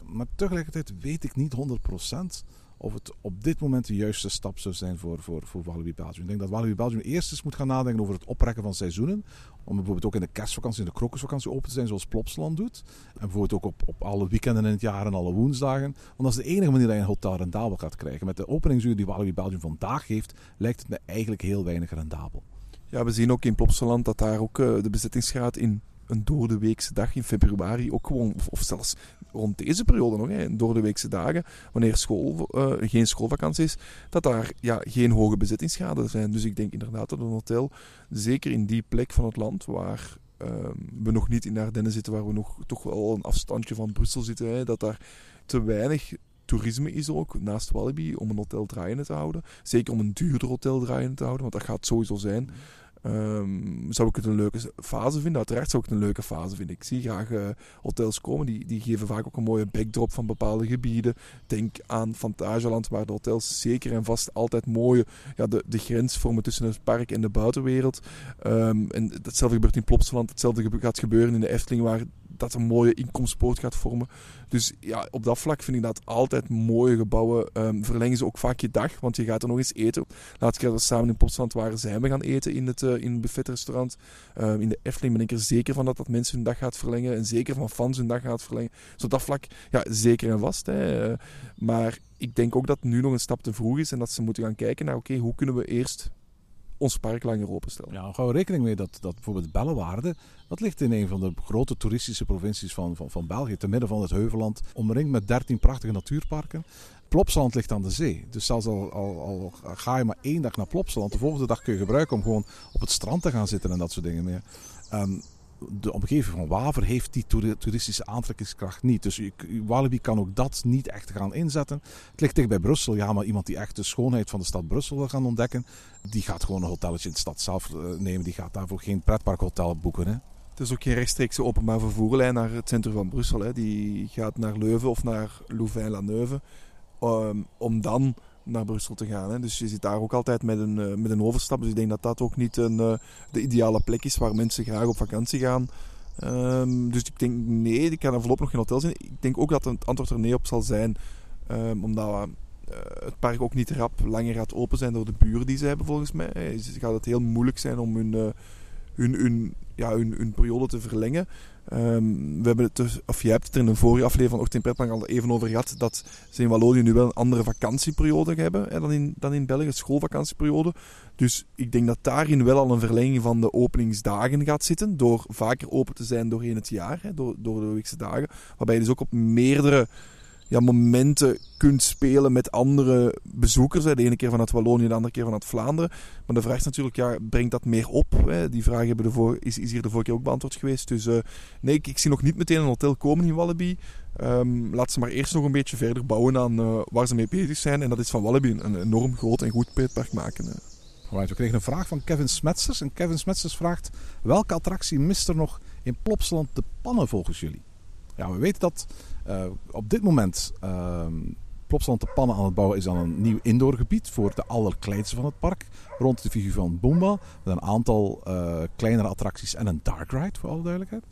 Maar tegelijkertijd weet ik niet 100% of het op dit moment de juiste stap zou zijn voor, voor, voor Walibi Belgium. Ik denk dat Walibi Belgium eerst eens moet gaan nadenken over het oprekken van seizoenen. Om bijvoorbeeld ook in de kerstvakantie en de krokusvakantie open te zijn zoals Plopsland doet. En bijvoorbeeld ook op, op alle weekenden in het jaar en alle woensdagen. Want dat is de enige manier dat je een hotel rendabel gaat krijgen. Met de openingsuur die Walibi Belgium vandaag heeft, lijkt het me eigenlijk heel weinig rendabel. Ja, we zien ook in Plopsaland dat daar ook uh, de bezettingsgraad in een doordeweekse dag in februari ook gewoon, of, zelfs rond deze periode nog, hè, door de weekse dagen, wanneer school, uh, geen schoolvakantie is, dat daar ja, geen hoge bezettingsgraden zijn. Dus ik denk inderdaad dat een hotel, zeker in die plek van het land waar uh, we nog niet in de Ardennen zitten, waar we nog toch wel een afstandje van Brussel zitten, hè, dat daar te weinig toerisme is ook, naast Walibi, om een hotel draaiende te houden. Zeker om een duurder hotel draaiende te houden, want dat gaat sowieso zijn. Um, zou ik het een leuke fase vinden? Uiteraard zou ik het een leuke fase vinden. Ik zie graag uh, hotels komen, die, die geven vaak ook een mooie backdrop van bepaalde gebieden. Denk aan Fantageland, waar de hotels zeker en vast altijd mooie ja, de, de grens vormen tussen het park en de buitenwereld. Um, en hetzelfde gebeurt in Plopsaland, hetzelfde gaat gebeuren in de Efteling, waar dat een mooie inkomstpoort gaat vormen. Dus ja, op dat vlak vind ik dat altijd mooie gebouwen. Um, verlengen ze ook vaak je dag, want je gaat er nog eens eten. Laatst keer dat we samen in Plopsland waren, zijn we gaan eten in het, uh, in het buffetrestaurant. Um, in de Efteling ben ik er zeker van dat dat mensen hun dag gaat verlengen. En zeker van fans hun dag gaat verlengen. Dus op dat vlak, ja, zeker en vast. Hè. Uh, maar ik denk ook dat nu nog een stap te vroeg is en dat ze moeten gaan kijken naar, oké, hoe kunnen we eerst ons park langer openstellen. Ja, hou rekening mee dat, dat bijvoorbeeld Bellewaarde, dat ligt in een van de grote toeristische provincies van, van, van België, te midden van het Heuvelland, omringd met 13 prachtige natuurparken. Plopsaland ligt aan de zee. Dus zelfs al, al, ga je maar één dag naar Plopsaland, de volgende dag kun je gebruiken om gewoon op het strand te gaan zitten en dat soort dingen meer. Um, de omgeving van Waver heeft die toeristische aantrekkingskracht niet. Dus Walibi kan ook dat niet echt gaan inzetten. Het ligt dicht bij Brussel. Ja, maar iemand die echt de schoonheid van de stad Brussel wil gaan ontdekken, die gaat gewoon een hotelletje in de stad zelf eh, nemen. Die gaat daarvoor geen pretparkhotel boeken. Hè. Het is ook geen rechtstreekse openbaar vervoerlijn naar het centrum van Brussel. Hè. Die gaat naar Leuven of naar Louvain-la-Neuve. Um, om dan naar Brussel te gaan. Hè. Dus je zit daar ook altijd met een, uh, met een overstap. Dus ik denk dat dat ook niet een, uh, de ideale plek is waar mensen graag op vakantie gaan. Um, dus ik denk nee, ik kan er voorlopig nog geen hotel zijn. Ik denk ook dat het antwoord er nee op zal zijn. Um, omdat uh, het park ook niet rap langer gaat open zijn door de buren die ze hebben volgens mij. Dus gaat het heel moeilijk zijn om hun, hun, hun, ja, hun, hun periode te verlengen. Um, we hebben het dus, of je hebt het er in een vorige aflevering van Ochtend Pretpark al even over gehad dat ze in Wallonië nu wel een andere vakantieperiode hebben hè, dan, in, dan in België, schoolvakantieperiode. Dus ik denk dat daarin wel al een verlenging van de openingsdagen gaat zitten, door vaker open te zijn doorheen het jaar, hè, door, door de weekse dagen. Waarbij je dus ook op meerdere ja, momenten kunt spelen met andere bezoekers. Hè. De ene keer vanuit Wallonië, de andere keer vanuit Vlaanderen. Maar de vraag is natuurlijk, ja, brengt dat meer op? Hè? Die vraag hebben de voor, is, is hier de vorige keer ook beantwoord geweest. Dus uh, nee, ik, zie nog niet meteen een hotel komen in Wallaby. Um, laat ze maar eerst nog een beetje verder bouwen aan uh, waar ze mee bezig zijn. En dat is van Wallaby een enorm groot en goed pretpark maken. Hè. We kregen een vraag van Kevin Smetsers. En Kevin Smetsers vraagt, welke attractie mist er nog in Plopsland de pannen volgens jullie? Ja, we weten dat uh, op dit moment uh, Plopsaland de Pannen aan het bouwen is dan een nieuw indoorgebied voor de allerkleinste van het park. Rond de figuur van Boomba. Met een aantal uh, kleinere attracties en een dark ride, voor alle duidelijkheid.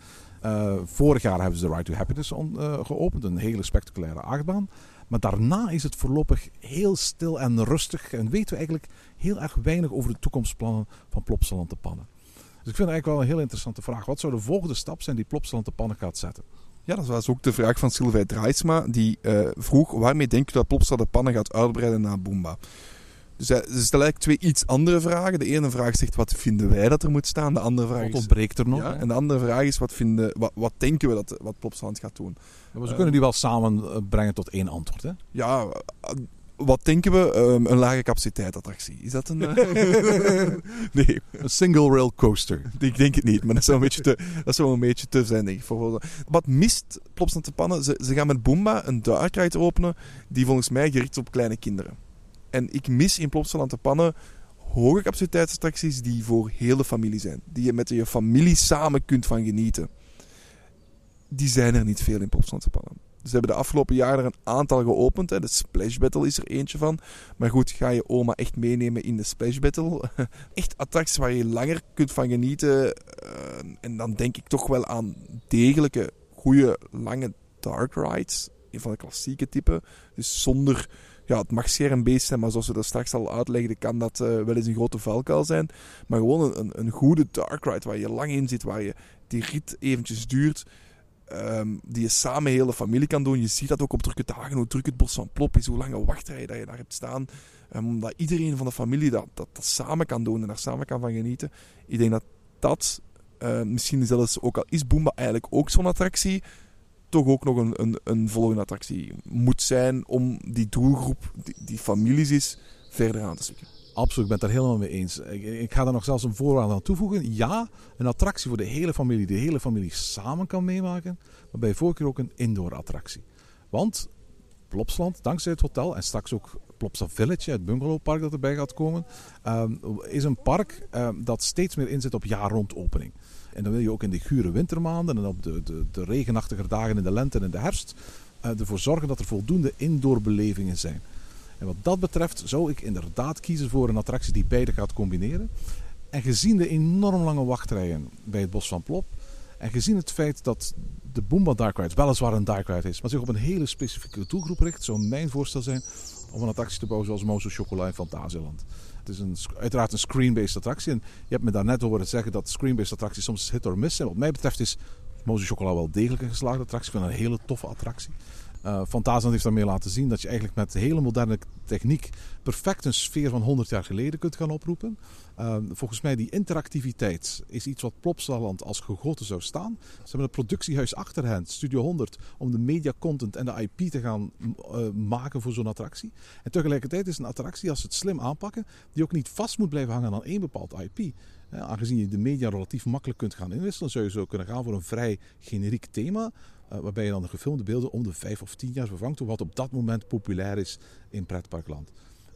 Uh, vorig jaar hebben ze de Ride to Happiness on, geopend. Een hele spectaculaire achtbaan. Maar daarna is het voorlopig heel stil en rustig. En weten we eigenlijk heel erg weinig over de toekomstplannen van Plopsaland de Pannen. Dus ik vind het eigenlijk wel een heel interessante vraag. Wat zou de volgende stap zijn die Plopsaland de Pannen gaat zetten? Ja, dat was ook de vraag van Sylvij Draaisma. Die uh, vroeg, waarmee denk je dat Plopsa de pannen gaat uitbreiden naar Boomba? Dus hij- ze stellen eigenlijk twee iets andere vragen. De ene vraag zegt, wat vinden wij dat er moet staan? De andere vraag Wat ontbreekt er nog? Ja, en de andere vraag is, wat, vinden, wat, wat denken we dat wat Plopsaland gaat doen? Maar ze kunnen die wel samenbrengen tot één antwoord. Hè? Ja, eh, wat denken we? Ehm, een lage capaciteit attractie. Is dat een... eh? nee, Een single rail coaster. ik denk het niet. Maar dat zou een beetje te, dat zou een beetje te zijn, denk ik. voor- Wat mist Plopsaland te pannen? Ze, ze gaan met Boomba een dark ride openen die volgens mij gericht is op kleine kinderen. En ik mis in Plopsaland te pannen hoge capaciteitsattracties die voor heel de familie zijn. Die je met je familie samen kunt van genieten. Die zijn er niet veel in Plopsaland te pannen. Ze hebben de afgelopen jaren een aantal geopend. Hè. De Splash Battle is er eentje van. Maar goed, ga je oma echt meenemen in de Splash Battle? Echt attracties waar je langer kunt van genieten. Eh, en dan denk ik toch wel aan degelijke, goede, lange dark rides. Een van de klassieke typen. Dus zonder... Ja, het mag schermbeest zijn, maar zoals we dat straks al uitlegden, kan dat eh, wel eens een grote valkuil zijn. Maar gewoon een, een, een goede dark ride waar je lang in zit, waar je die rit eventjes duurt. Ehm, die je samen heel de familie kan doen. Je ziet dat ook op drukke dagen, hoe druk het bos van Plop is, hoe lange wachtrijen dat je daar hebt staan. Ehm, omdat iedereen van de familie dat, dat, samen kan doen en daar samen kan van genieten. Ik denk dat dat, eh, misschien zelfs ook al is Boomba eigenlijk ook zo'n attractie, toch ook nog een, een, een volgende attractie moet zijn om die doelgroep, die, die families is, verder aan te spreken. Absoluut, ik ben het daar helemaal mee eens. Ik, ga daar nog zelfs een voorwaarde aan toevoegen. Ja, een attractie voor de hele familie, die de hele familie samen kan meemaken. Maar bij voorkeur ook een indoor attractie. Want Plopsland, dankzij het hotel en straks ook Plopsa Village, het bungalowpark dat erbij gaat komen, ehm, is een park ehm, dat steeds meer inzet op jaar rond opening. En dan wil je ook in de gure wintermaanden en op de, de, de regenachtige dagen in de lente en in de herfst eh, ervoor zorgen dat er voldoende indoorbelevingen zijn. En wat dat betreft zou ik inderdaad kiezen voor een attractie die beide gaat combineren. En gezien de enorm lange wachtrijen bij het Bos van Plop. En gezien het feit dat de Boomba Dark Ride weliswaar een Dark Ride is, maar zich op een hele specifieke doelgroep richt, zou mijn voorstel zijn om een attractie te bouwen zoals Mozo Chocola in Fantasieland. Het is een, uiteraard een screen-based attractie. En je hebt me daarnet horen zeggen dat screen-based attracties soms hit or miss zijn. Wat mij betreft is Mozo Chocola wel degelijk een geslaagde attractie. Ik vind een hele toffe attractie. Uh, heeft daarmee laten zien dat je eigenlijk met hele moderne techniek perfect een sfeer van 100 jaar geleden kunt gaan oproepen. Uh, volgens mij die interactiviteit is iets wat Plopsaland als gegoten zou staan. Ze hebben het productiehuis achter hen, Studio 100, om de media content en de IP te gaan uh, maken voor zo'n attractie. En tegelijkertijd is een attractie, als ze het slim aanpakken, die ook niet vast moet blijven hangen aan één bepaald IP. Ja, aangezien je de media relatief makkelijk kunt gaan inwisselen, zou je zo kunnen gaan voor een vrij generiek thema. Uh, waarbij je dan de gefilmde beelden om de vijf of tien jaar vervangt door wat op dat moment populair is in pretparkland.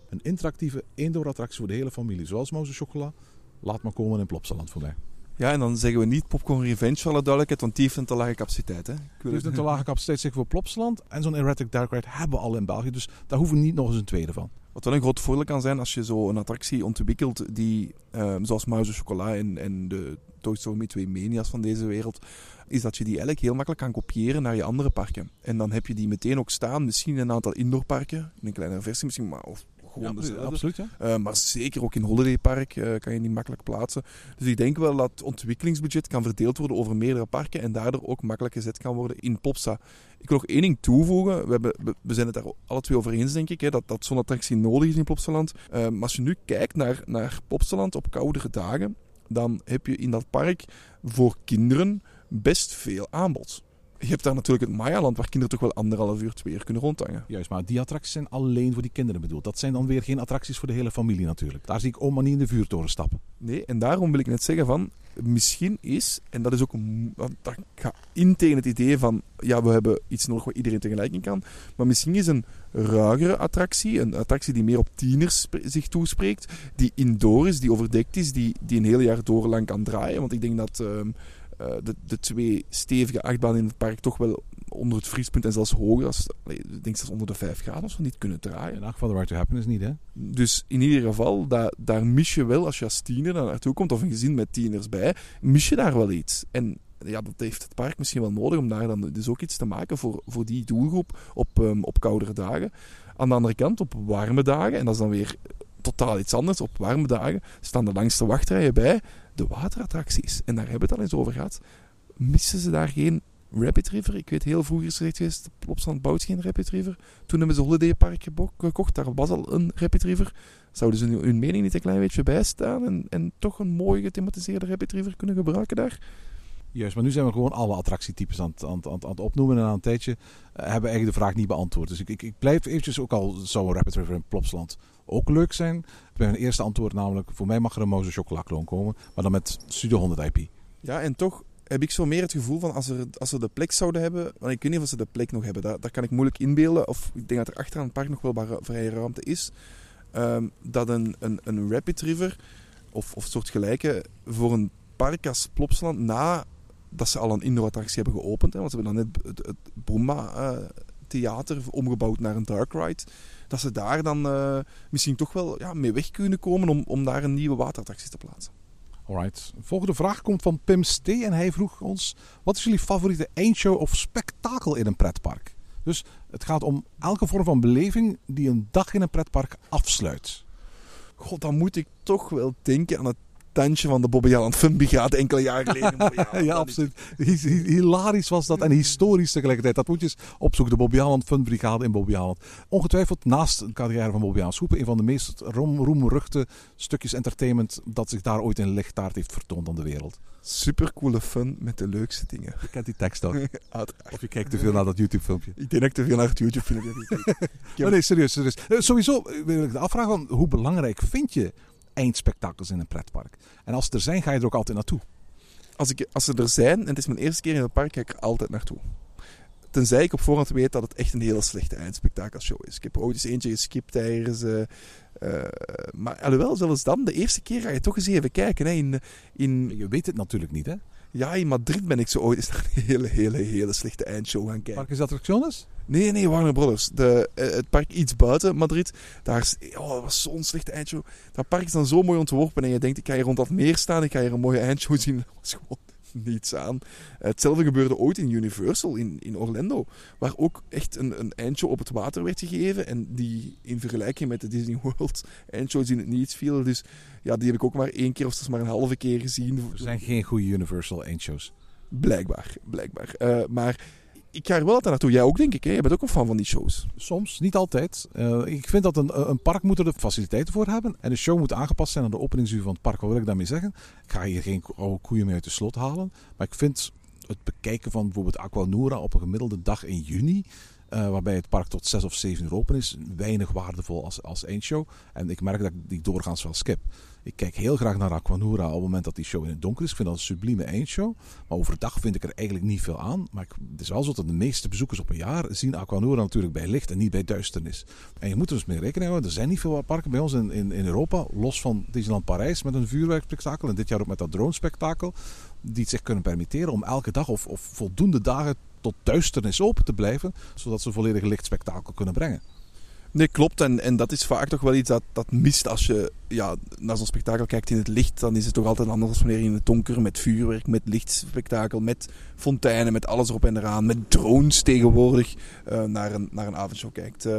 Een interactieve indoor attractie voor de hele familie, zoals Mouse Chocola. Laat maar komen in Plopsaland voor mij. Ja, en dan zeggen we niet Popcorn Revenge voor alle duidelijkheid, want die heeft een te lage capaciteit. Hè? Die heeft een te lage capaciteit zeker voor Plopsaland. En zo'n Erratic Dark Ride hebben we al in België, dus daar hoeven we niet nog eens een tweede van. Wat wel een groot voordeel kan zijn als je zo een attractie ontwikkelt die, uh, zoals Mouse Chocola en, en de Toy Story 2 Mania's van deze wereld, is dat je die eigenlijk heel makkelijk kan kopiëren naar je andere parken. En dan heb je die meteen ook staan, misschien in een aantal indoorparken, in een kleinere versie misschien, maar of gewoon ja, dezelfde. Absoluut, ja. Uh, maar zeker ook in Holiday Park uh, kan je die makkelijk plaatsen. Dus ik denk wel dat het ontwikkelingsbudget kan verdeeld worden over meerdere parken en daardoor ook makkelijk gezet kan worden in Plopsa. Ik wil nog één ding toevoegen. We, hebben, we, we zijn het daar alle twee over eens, denk ik, hè, dat, dat zo'n attractie nodig is in Plopsaland. Uh, maar als je nu kijkt naar, naar Plopsaland op koudere dagen, dan heb je in dat park voor kinderen best veel aanbod. Je hebt daar natuurlijk het Mayaland, waar kinderen toch wel anderhalf uur, twee uur kunnen rondhangen. Juist, maar die attracties zijn alleen voor die kinderen bedoeld. Dat zijn dan weer geen attracties voor de hele familie natuurlijk. Daar zie ik oma niet in de vuurtoren stappen. Nee, en daarom wil ik net zeggen van, misschien is, en dat is ook, dat gaat in tegen het idee van, ja, we hebben iets nodig waar iedereen tegelijk in kan, maar misschien is een ruigere attractie, een attractie die meer op tieners zich toespreekt, die indoor is, die overdekt is, die, die een heel jaar door lang kan draaien. Want ik denk dat... Uh, de, de twee stevige achtbanen in het park toch wel onder het vriespunt en zelfs hoger, als, ik denk zelfs onder de 5 graden of zo, niet kunnen draaien. In van de Right to Happen is niet, hè? Dus in ieder geval, daar, daar mis je wel, als je als tiener daar naartoe komt, of een gezin met tieners bij, mis je daar wel iets. En ja, dat heeft het park misschien wel nodig om daar dan dus ook iets te maken voor, voor die doelgroep op, um, op koudere dagen. Aan de andere kant, op warme dagen, en dat is dan weer totaal iets anders, op warme dagen staan de langste wachtrijen bij de waterattracties. En daar hebben we het al eens over gehad. Missen ze daar geen Rapid River? Ik weet heel vroeger is er geweest, Plopsland bouwt geen Rapid River. Toen hebben ze Holiday Park gekocht, daar was al een Rapid River. Zouden ze hun mening niet een klein beetje bijstaan en, en toch een mooi gethematiseerde Rapid River kunnen gebruiken daar? Juist, maar nu zijn we gewoon alle attractietypes aan het, aan, aan, het- aan opnoemen. En na een tijdje eh, hebben we eigenlijk de vraag niet beantwoord. Dus ik, ik, ik blijf eventjes, ook al zou een Rapid River in Plopsland ook leuk zijn. Mijn eerste antwoord namelijk, voor mij mag er een Moze chocolakloon komen. Maar dan met Studio 100 IP. Ja, en toch heb ik zo meer het gevoel van als, er, als ze de plek zouden hebben. Want ik weet niet of ze de plek nog hebben. Daar, daar kan ik moeilijk inbeelden. Of ik denk dat er achteraan het park nog wel vrije ruimte is. ehm, dat een, een, een Rapid River of, of soortgelijke voor een park als Plopsaland na dat ze al een indoor attractie hebben geopend. Hè, want ze hebben dan net het, het eh, theater omgebouwd naar een dark ride. Dat ze daar dan eh, misschien toch wel ja, mee weg kunnen komen om, om daar een nieuwe waterattractie te plaatsen. Alright. Volgende vraag komt van Pim Stee en hij vroeg ons: wat is jullie favoriete eindshow of spektakel in een pretpark? Dus het gaat om elke vorm van beleving die een dag in een pretpark afsluit. God, dan moet ik toch wel denken aan het van de Bobby Aland Fun Brigade enkele jaren geleden. ja, absoluut. Hi- hi- Hilarisch was dat en historisch tegelijkertijd. Dat moet je eens opzoeken. De Bobby Aland Fun Brigade in Bobby Aland. Ongetwijfeld naast een carrière van Bobby Aland Schoepen. Een van de meest roem, roemruchte stukjes entertainment dat zich daar ooit in lichttaart heeft vertoond aan de wereld. Supercoole fun met de leukste dingen. Je kent die tekst ook. Of je kijkt te veel naar dat YouTube filmpje. Ik denk dat ik te veel naar het YouTube filmpje heb gekeken. Maar nee, serieus. serieus. Eh, Sowieso wil ik de afvragen van hoe belangrijk vind je eindspektakels in een pretpark? En als ze er zijn, ga je er ook altijd naartoe. Als, ik, als ze er zijn en het is mijn eerste keer in het park, ga ik er altijd naartoe. Tenzij ik op voorhand weet dat het echt een hele slechte eindspektakelshow is. Ik heb er ooit eens eentje geskipt tijdens... eh, maar alhoewel, zelfs dan, de eerste keer ga je toch eens even kijken. Hè. In, in, Je weet het natuurlijk niet, hè? Ja, in Madrid ben ik zo ooit eens naar een hele, hele, hele slechte eindshow gaan kijken. Park is attractiones? Nee, nee, Warner Brothers. De, eh, het park iets buiten Madrid. Daar is, oh, dat was zo'n slechte eindshow. Dat park is dan zo mooi ontworpen en je denkt, ik ga hier rond dat meer staan, ik ga hier een mooie eindshow zien. Dat was gewoon niets aan. Eh, hetzelfde gebeurde ooit in Universal in, in Orlando, waar ook echt een, een eindshow op het water werd gegeven en die in vergelijking met de Disney World eindshows in het niets viel. Dus ja, die heb ik ook maar één keer of zelfs maar een halve keer gezien. Er zijn geen goede Universal eindshows. Blijkbaar, blijkbaar. Eh, maar ik ga er wel altijd naartoe. Jij ook, denk ik. Hè? Je bent ook een fan van die shows. Soms, niet altijd. Eh, ik vind dat een, een park moet er de faciliteiten voor hebben. En de show moet aangepast zijn aan de openingsuur van het park. Wat wil ik daarmee zeggen? Ik ga hier geen oude koeien mee uit de slot halen. Maar ik vind het bekijken van bijvoorbeeld Aquanura op een gemiddelde dag in juni... eh, waarbij het park tot 6 of 7 uur open is, weinig waardevol als, als eindshow. En ik merk dat ik die doorgaans wel skip. Ik kijk heel graag naar Aquanura op het moment dat die show in het donker is. Ik vind dat een sublieme eindshow. Maar overdag vind ik er eigenlijk niet veel aan. Maar het is wel zo dat de meeste bezoekers op een jaar zien Aquanura natuurlijk bij licht en niet bij duisternis. En je moet er dus mee rekening houden. Er zijn niet veel parken bij ons in, in, Europa, los van Disneyland Parijs met een vuurwerkspektakel. En dit jaar ook met dat drone-spektakel. Die het zich kunnen permitteren om elke dag of, of voldoende dagen tot duisternis open te blijven. Zodat ze een volledig lichtspektakel kunnen brengen. Nee, klopt. En, en dat is vaak toch wel iets dat, dat mist als je ja, naar zo'n spektakel kijkt in het licht. Dan is het toch altijd anders dan wanneer je in het donker met vuurwerk, met lichtspektakel, met fonteinen, met alles erop en eraan, met drones tegenwoordig eh, naar, een, naar een avondshow kijkt. Eh,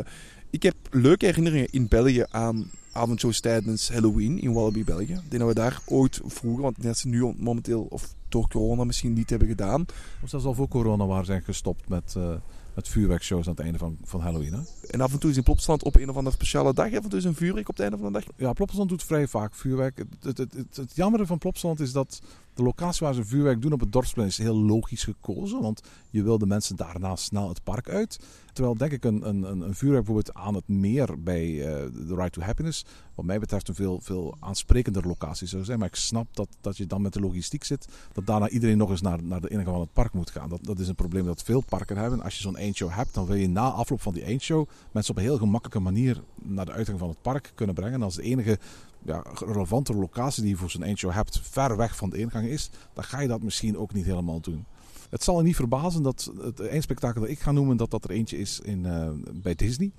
ik heb leuke herinneringen in België aan avondshows tijdens Halloween in Wallaby, België. Ik denk dat we daar ooit vroeger, want dat ze nu momenteel, of door corona misschien niet hebben gedaan, Of zelfs al voor corona waren zijn gestopt met, eh, met vuurwerkshows aan het einde van, van Halloween. Hè? En af en toe is in Plopsland op een of andere speciale dag. Af en toe is een vuurwerk op het einde van de dag. Ja, Plopsaland doet vrij vaak vuurwerk. Het, het, het, het, het jammere van Plopsaland is dat de locatie waar ze vuurwerk doen op het dorpsplein is heel logisch gekozen. Want je wil de mensen daarna snel het park uit. Terwijl denk ik een, een, een vuurwerk bijvoorbeeld aan het meer bij eh, The Ride to Happiness, wat mij betreft een veel, veel aansprekender locatie zou zijn. Maar ik snap dat, dat je dan met de logistiek zit, dat daarna iedereen nog eens naar, naar de ingang van het park moet gaan. Dat, dat is een probleem dat veel parken hebben. Als je zo'n eindshow hebt, dan wil je na afloop van die eindshow mensen op een heel gemakkelijke manier naar de uitgang van het park kunnen brengen. En als de enige ja, relevante locatie die je voor zo'n eindshow hebt ver weg van de ingang is, dan ga je dat misschien ook niet helemaal doen. Het zal je niet verbazen dat het eindspektakel dat ik ga noemen, dat dat er eentje is in, eh, bij Disney.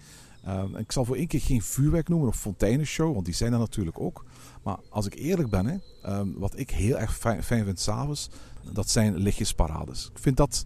Uh, ik zal voor één keer geen vuurwerk noemen of fonteinenshow, want die zijn er natuurlijk ook. Maar als ik eerlijk ben, um, wat ik heel erg fijn, fijn vind s'avonds, dat zijn lichtjesparades. Ik vind dat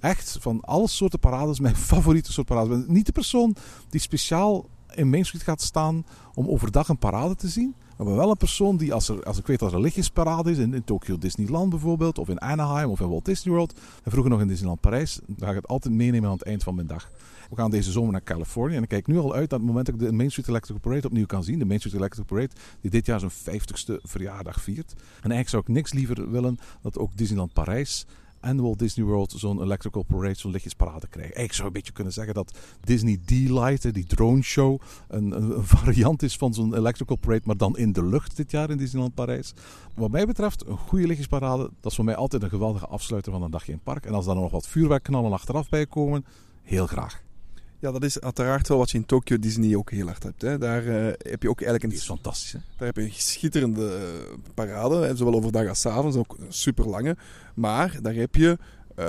echt van alle soorten parades mijn favoriete soort parades. Ik ben niet de persoon die speciaal in Main Street gaat staan om overdag een parade te zien. Maar wel een persoon die, als, er, als ik weet dat er lichtjesparade is, in, in Tokyo Disneyland bijvoorbeeld, of in Anaheim of in Walt Disney World, en vroeger nog in Disneyland Parijs, dan ga ik het altijd meenemen aan het eind van mijn dag. we gaan deze zomer naar Californië. En ik kijk nu al uit naar het moment dat ik de Main Street Electric Parade opnieuw kan zien. De Main Street Electric Parade die dit jaar zijn 50ste verjaardag viert. En eigenlijk zou ik niks liever willen dat ook Disneyland Parijs en Walt Disney World zo'n electrical parade, zo'n lichtjesparade krijgen. Ik zou een beetje kunnen zeggen dat Disney D-Light, die drone show, een, variant is van zo'n electrical parade, maar dan in de lucht dit jaar in Disneyland Parijs. Wat mij betreft, een goede lichtjesparade, dat is voor mij altijd een geweldige afsluiter van een dagje in het park. En als er nog wat vuurwerkknallen achteraf bij komen, heel graag. Ja, dat is uiteraard wel wat je in Tokyo Disney ook heel hard hebt. Hè. Daar uh, heb je ook eigenlijk een... Die is fantastisch, hè? Daar heb je een schitterende uh, parade, zowel overdag als avonds, ook super lange. Maar daar heb je uh,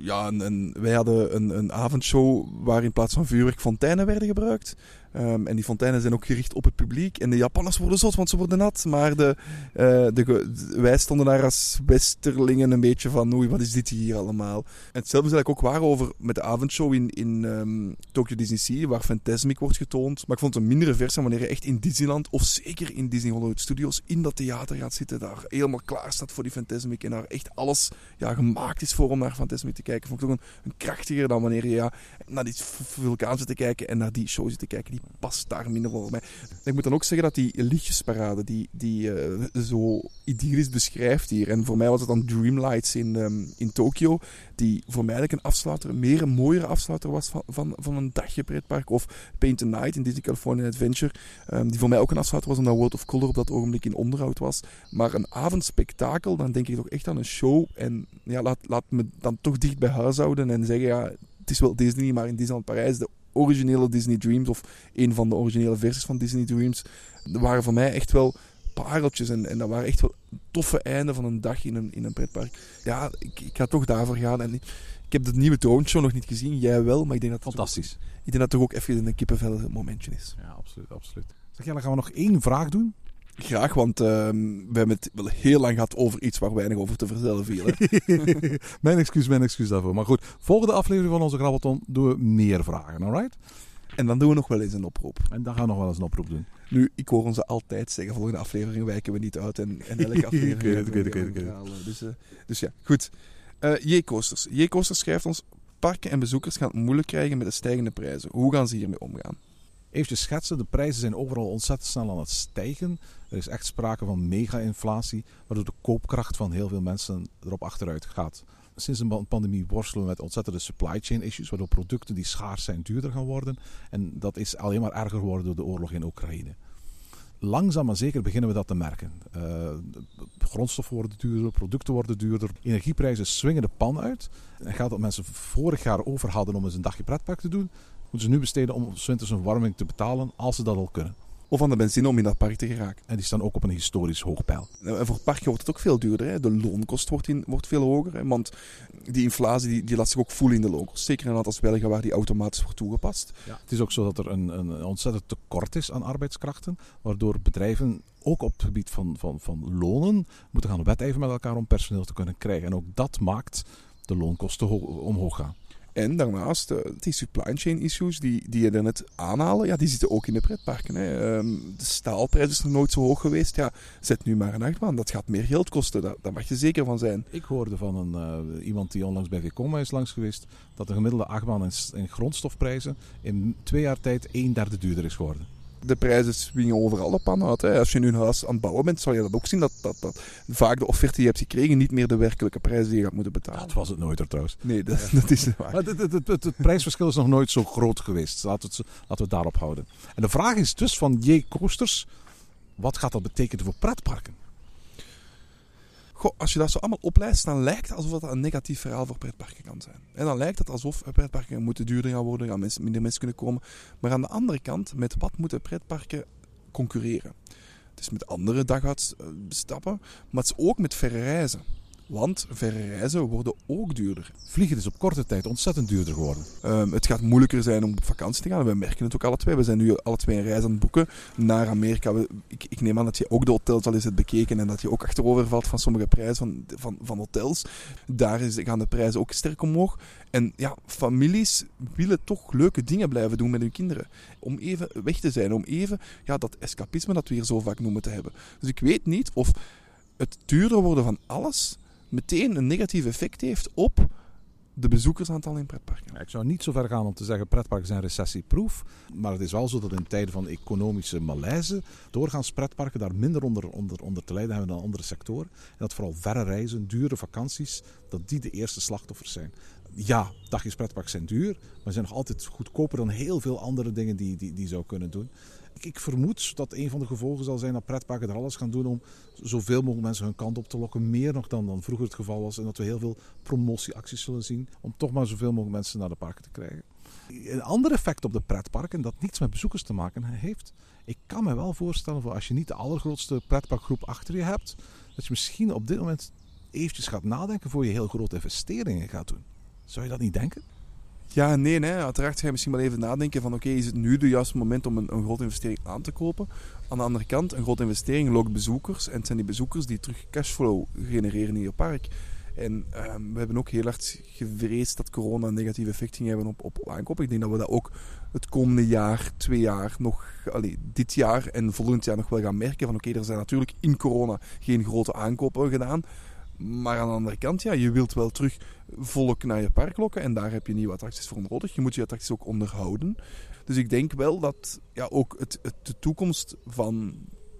ja, wij hadden een, een avondshow waar in plaats van vuurwerk fonteinen werden gebruikt. Um, en die fonteinen zijn ook gericht op het publiek. En de Japanners worden zot, want ze worden nat. Maar de, uh, de, wij stonden daar als westerlingen een beetje van, oei, wat is dit hier allemaal? En hetzelfde is eigenlijk ook waar over met de avondshow in, in um, Tokyo Disney Sea, waar Fantasmic wordt getoond. Maar ik vond het een mindere versie wanneer je echt in Disneyland, of zeker in Disney Hollywood Studios, in dat theater gaat zitten, daar helemaal klaar staat voor die Fantasmic en daar echt alles ja, gemaakt is voor om naar Fantasmic te kijken. Vond ik toch een, een krachtiger dan wanneer je ja, naar die vulkaan zit te kijken en naar die show zit te kijken. Die past daar minder voor mij. ik moet dan ook zeggen dat die lichtjesparade, die, die uh, zo idyllisch beschrijft hier. En voor mij was het dan Dreamlights in, um, in Tokio. Die voor mij eigenlijk een afsluiter, meer een mooiere afsluiter was van, van, van een dagje pretpark. Of Paint the Night in Disney California Adventure. Um, die voor mij ook een afsluiter was omdat World of Color op dat ogenblik in onderhoud was. Maar een avondspektakel, dan denk ik toch echt aan een show. En ja, laat, laat me dan toch dicht bij huis houden en zeggen, ja, het is wel Disney, maar in Disneyland Parijs, de originele Disney Dreams, of een van de originele versies van Disney Dreams, waren voor mij echt wel pareltjes. En, en dat waren echt wel toffe einden van een dag in een, in een pretpark. Ja, ik, ik ga toch daarvoor gaan. En ik heb de nieuwe Drone Show nog niet gezien, jij wel, maar ik denk dat Fantastisch. Toch, ik denk dat het toch ook even een kippenvel momentje is. Ja, absoluut, absoluut. Zeg, ja, dan gaan we nog één vraag doen. Graag, want uh, we hebben het wel heel lang gehad over iets waar weinig over te vertellen viel. mijn excuus, mijn excuus daarvoor. Maar goed, volgende aflevering van onze Grabbelton doen we meer vragen, alright? En dan doen we nog wel eens een oproep. En dan gaan we nog wel eens een oproep doen. Nu, ik hoor ons altijd zeggen, volgende aflevering wijken we niet uit. En, en elke aflevering ik weet het, ik weet het, Dus, uh, dus ja, goed. Uh, J-Coasters. J-Coasters schrijft ons, parken en bezoekers gaan het moeilijk krijgen met de stijgende prijzen. Hoe gaan ze hiermee omgaan? Even schetsen, de prijzen zijn overal ontzettend snel aan het stijgen. Er is echt sprake van mega-inflatie, waardoor de koopkracht van heel veel mensen erop achteruit gaat. Sinds de pandemie worstelen we met ontzettende supply chain issues, waardoor producten die schaars zijn duurder gaan worden. En dat is alleen maar erger geworden door de oorlog in Oekraïne. Langzaam maar zeker beginnen we dat te merken. Uh, grondstoffen worden duurder, producten worden duurder, energieprijzen swingen de pan uit. En geld dat mensen vorig jaar over hadden om eens een dagje pretpark te doen, moeten ze nu besteden om winters een warming te betalen als ze dat al kunnen. Of aan de benzine om in dat park te geraken. En die staan ook op een historisch hoog pijl. En voor parken wordt het ook veel duurder. Hè? De loonkost wordt, in, wordt veel hoger. Hè? Want die inflatie die, die laat zich ook voelen in de loonkost. Zeker in een aantal België waar die automatisch wordt toegepast. Ja. Het is ook zo dat er een, een ontzettend tekort is aan arbeidskrachten. Waardoor bedrijven ook op het gebied van, van, van lonen moeten gaan wedijveren met elkaar om personeel te kunnen krijgen. En ook dat maakt de loonkosten omhoog gaan. En daarnaast, uh, die supply chain issues die, die je net aanhalen, ja, die zitten ook in de pretparken. Hè. Um, de staalprijs is nog nooit zo hoog geweest. Ja, zet nu maar een achtbaan. Dat gaat meer geld kosten. Daar, mag je zeker van zijn. Ik hoorde van een, uh, iemand die onlangs bij Vcoma is langs geweest, dat de gemiddelde achtbaan in grondstofprijzen in twee jaar tijd een derde duurder is geworden de prijzen swingen overal op aan uit. Hè. Als je nu een huis aan het bouwen bent, zal je dat ook zien. Dat, dat, dat vaak de offerte die je hebt gekregen niet meer de werkelijke prijs die je gaat moeten betalen. Dat was het nooit er trouwens. Nee, dat, dat is waar. Maar het, het, het, het, prijsverschil is nog nooit zo groot geweest. Laten we, het, laten we het daarop houden. En de vraag is dus van J. Coasters, wat gaat dat betekenen voor pretparken? Als je dat zo allemaal oplijst, dan lijkt het alsof dat een negatief verhaal voor pretparken kan zijn. En dan lijkt het alsof pretparken moeten duurder gaan worden, gaan mensen, minder mensen kunnen komen. Maar aan de andere kant, met wat moeten pretparken concurreren? Het is met andere daguitstappen, maar het is ook met verre reizen. Want verre reizen worden ook duurder. Vliegen is op korte tijd ontzettend duurder geworden. Um, het gaat moeilijker zijn om op vakantie te gaan. We merken het ook alle twee. We zijn nu alle twee een reis aan het boeken naar Amerika. Ik, ik, neem aan dat je ook de hotels al eens hebt bekeken en dat je ook achterover valt van sommige prijzen van, van, van hotels. Daar is, gaan de prijzen ook sterk omhoog. En ja, families willen toch leuke dingen blijven doen met hun kinderen. Om even weg te zijn, om even ja, dat escapisme dat we hier zo vaak noemen te hebben. Dus ik weet niet of het duurder worden van alles meteen een negatief effect heeft op de bezoekersaantal in pretparken. Ik zou niet zo ver gaan om te zeggen pretparken zijn recessieproof. Maar het is wel zo dat in tijden van economische malaise doorgaans pretparken daar minder onder, onder, onder te lijden hebben dan andere sectoren. En dat vooral verre reizen, dure vakanties, dat die de eerste slachtoffers zijn. Ja, dagjes pretpark zijn duur, maar zijn nog altijd goedkoper dan heel veel andere dingen die, die, die zou kunnen doen. Ik, vermoed dat een van de gevolgen zal zijn dat pretparken er alles gaan doen om zoveel mogelijk mensen hun kant op te lokken. Meer nog dan, dan vroeger het geval was. En dat we heel veel promotieacties zullen zien om toch maar zoveel mogelijk mensen naar de parken te krijgen. Een ander effect op de pretparken dat niets met bezoekers te maken heeft. Ik kan me wel voorstellen voor als je niet de allergrootste pretparkgroep achter je hebt, dat je misschien op dit moment eventjes gaat nadenken voor je heel grote investeringen gaat doen. Zou je dat niet denken? Ja nee, hè. uiteraard ga je misschien wel even nadenken van oké, is het nu de juiste moment om een, een grote investering aan te kopen? Aan de andere kant, een grote investering lokt bezoekers en het zijn die bezoekers die terug cashflow genereren in je park. En ehm, we hebben ook heel hard gevreesd dat corona een negatief effect ging hebben op, op aankoop. Ik denk dat we dat ook het komende jaar, twee jaar, nog, allee, dit jaar en volgend jaar nog wel gaan merken. Van oké, er zijn natuurlijk in corona geen grote aankopen gedaan. Maar aan de andere kant, ja, je wilt wel terug volk naar je park lokken. En daar heb je nieuwe attracties voor nodig. Je moet je attracties ook onderhouden. Dus ik denk wel dat ja, ook het, de toekomst van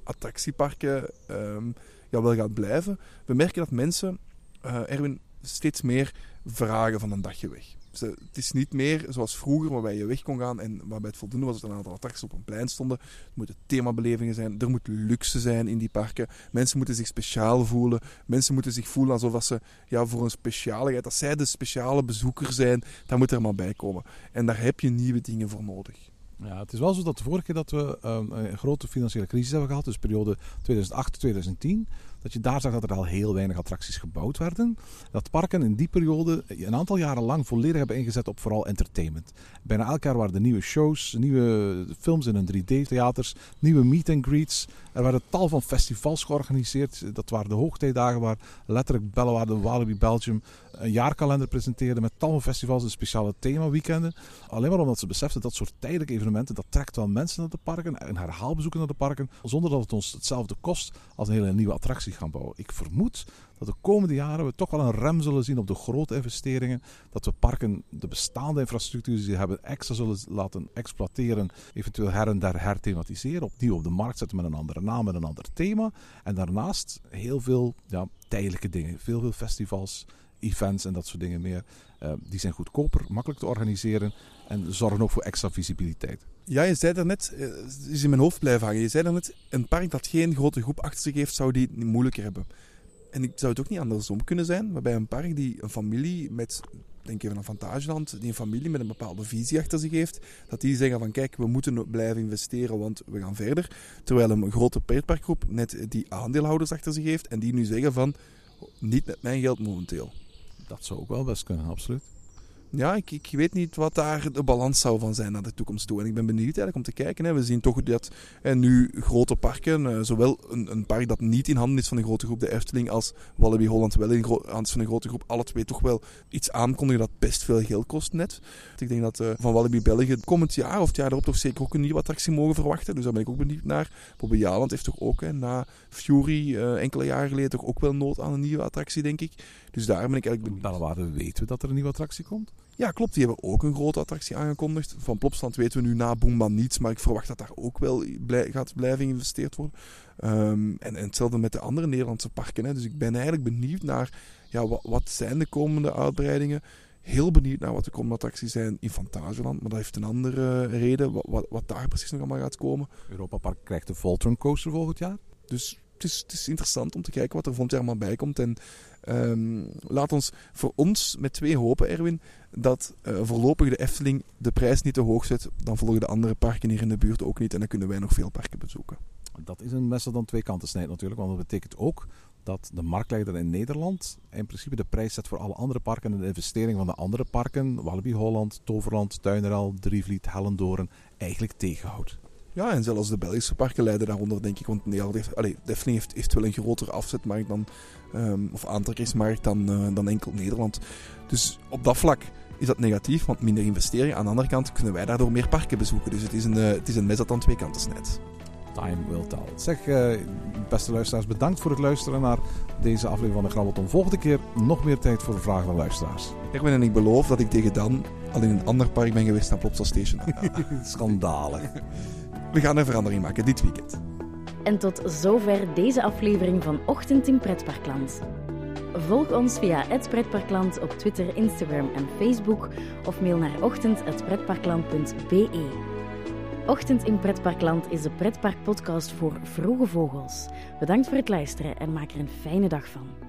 attractieparken um, ja, wel gaat blijven. We merken dat mensen, uh, Erwin, steeds meer vragen van een dagje weg. Het is niet meer zoals vroeger, waarbij je weg kon gaan en waarbij het voldoende was dat een aantal attracties op een plein stonden. Er moeten themabelevingen zijn, er moet luxe zijn in die parken. Mensen moeten zich speciaal voelen. Mensen moeten zich voelen alsof ze ja, voor een specialigheid, dat zij de speciale bezoeker zijn, daar moet er maar bij komen. En daar heb je nieuwe dingen voor nodig. Ja, het is wel zo dat vorige keer dat we um, een grote financiële crisis hebben gehad, dus periode 2008-2010, dat je daar zag dat er al heel weinig attracties gebouwd werden. Dat parken in die periode een aantal jaren lang volledig hebben ingezet op vooral entertainment. Bijna elk jaar waren er nieuwe shows, nieuwe films in hun 3D-theaters, nieuwe meet and greets. Er werden tal van festivals georganiseerd. Dat waren de hoogtijdagen waar letterlijk Bellewaarde Walibi Belgium een jaarkalender presenteerde met tal van festivals en speciale themaweekenden. Alleen maar omdat ze beseften dat soort tijdelijke evenementen, dat trekt wel mensen naar de parken en herhaalbezoeken naar de parken, zonder dat het ons hetzelfde kost als een hele nieuwe attractie gaan bouwen. Ik vermoed dat de komende jaren we toch wel een rem zullen zien op de grote investeringen. Dat we parken, de bestaande infrastructuur die ze hebben, extra zullen laten exploiteren. Eventueel her en der herthematiseren. Opnieuw op de markt zetten met een andere naam, met een ander thema. En daarnaast heel veel ja, tijdelijke dingen. Veel, veel festivals, events en dat soort dingen meer. Uh, die zijn goedkoper, makkelijk te organiseren en zorgen ook voor extra visibiliteit. Ja, je zei er net, is in mijn hoofd blijven hangen. Je zei er net, een park dat geen grote groep achter zich heeft, zou die moeilijker hebben. En ik zou het ook niet andersom kunnen zijn, waarbij een park die een familie met, denk even aan Fantageland, die een familie met een bepaalde visie achter zich heeft, dat die zeggen van kijk, we moeten blijven investeren, want we gaan verder. Terwijl een grote pretparkgroep net die aandeelhouders achter zich heeft en die nu zeggen van, niet met mijn geld momenteel. Dat zou ook wel best kunnen, absoluut ja, ik, ik weet niet wat daar de balans zou van zijn naar de toekomst toe. En ik ben benieuwd eigenlijk om te kijken. Hè. We zien toch dat en nu grote parken, uh, zowel een, een, park dat niet in handen is van een grote groep, de Efteling, als Walibi Holland wel in handen van een grote groep, alle twee toch wel iets aankondigen dat best veel geld kost net. Ik denk dat uh, van Walibi België komend jaar of het jaar erop toch zeker ook een nieuwe attractie mogen verwachten. Dus daar ben ik ook benieuwd naar. Bobby Jaland heeft toch ook hè, na Fury uh, enkele jaren geleden toch ook wel nood aan een nieuwe attractie, denk ik. Dus daar ben ik eigenlijk benieuwd. Bellewaarde weten we dat er een nieuwe attractie komt? Ja, klopt. Die hebben ook een grote attractie aangekondigd. Van Plopsland weten we nu na Boomba niets, maar ik verwacht dat daar ook wel blij, gaat blijven geïnvesteerd worden. Um, en, en, hetzelfde met de andere Nederlandse parken. Hè. Dus ik ben eigenlijk benieuwd naar ja, wat, wat zijn de komende uitbreidingen. Heel benieuwd naar wat de komende attracties zijn in Fantageland. Maar dat heeft een andere reden, wat, wat, wat daar precies nog allemaal gaat komen. Europa Park krijgt de Voltron Coaster volgend jaar. Dus het is, het is interessant om te kijken wat er volgend jaar allemaal bij komt. En um, laat ons voor ons met twee hopen, Erwin, dat uh, voorlopig de Efteling de prijs niet te hoog zet. Dan volgen de andere parken hier in de buurt ook niet en dan kunnen wij nog veel parken bezoeken. Dat is een mes dat dan twee kanten snijdt natuurlijk, want dat betekent ook dat de marktleider in Nederland in principe de prijs zet voor alle andere parken en de investering van de andere parken, Walibi Holland, Toverland, Tuineral, Drievliet, Hellendoorn, eigenlijk tegenhoudt. Ja, en zelfs de Belgische parken leiden daaronder, denk ik. Want Nederland heeft, allee, Efteling heeft, heeft wel een grotere afzetmarkt dan, um, of aantrekkingsmarkt dan, uh, dan enkel Nederland. Dus op dat vlak is dat negatief, want minder investeringen. Aan de andere kant kunnen wij daardoor meer parken bezoeken. Dus het is een, uh, het is een mes dat aan twee kanten snijdt. Time will tell. Zeg, eh, beste luisteraars, bedankt voor het luisteren naar deze aflevering van de Grabbelton. Volgende keer nog meer tijd voor vragen van luisteraars. Erwin en ik beloof dat ik tegen dan al in een ander park ben geweest dan Plopsa Station. Schandalig. We gaan een verandering maken dit weekend. En tot zover deze aflevering van Ochtend in Pretparkland. Volg ons via het Pretparkland op Twitter, Instagram en Facebook of mail naar ochtend.pretparkland.be. Ochtend in Pretparkland is de pretparkpodcast voor vroege vogels. Bedankt voor het luisteren en maak er een fijne dag van.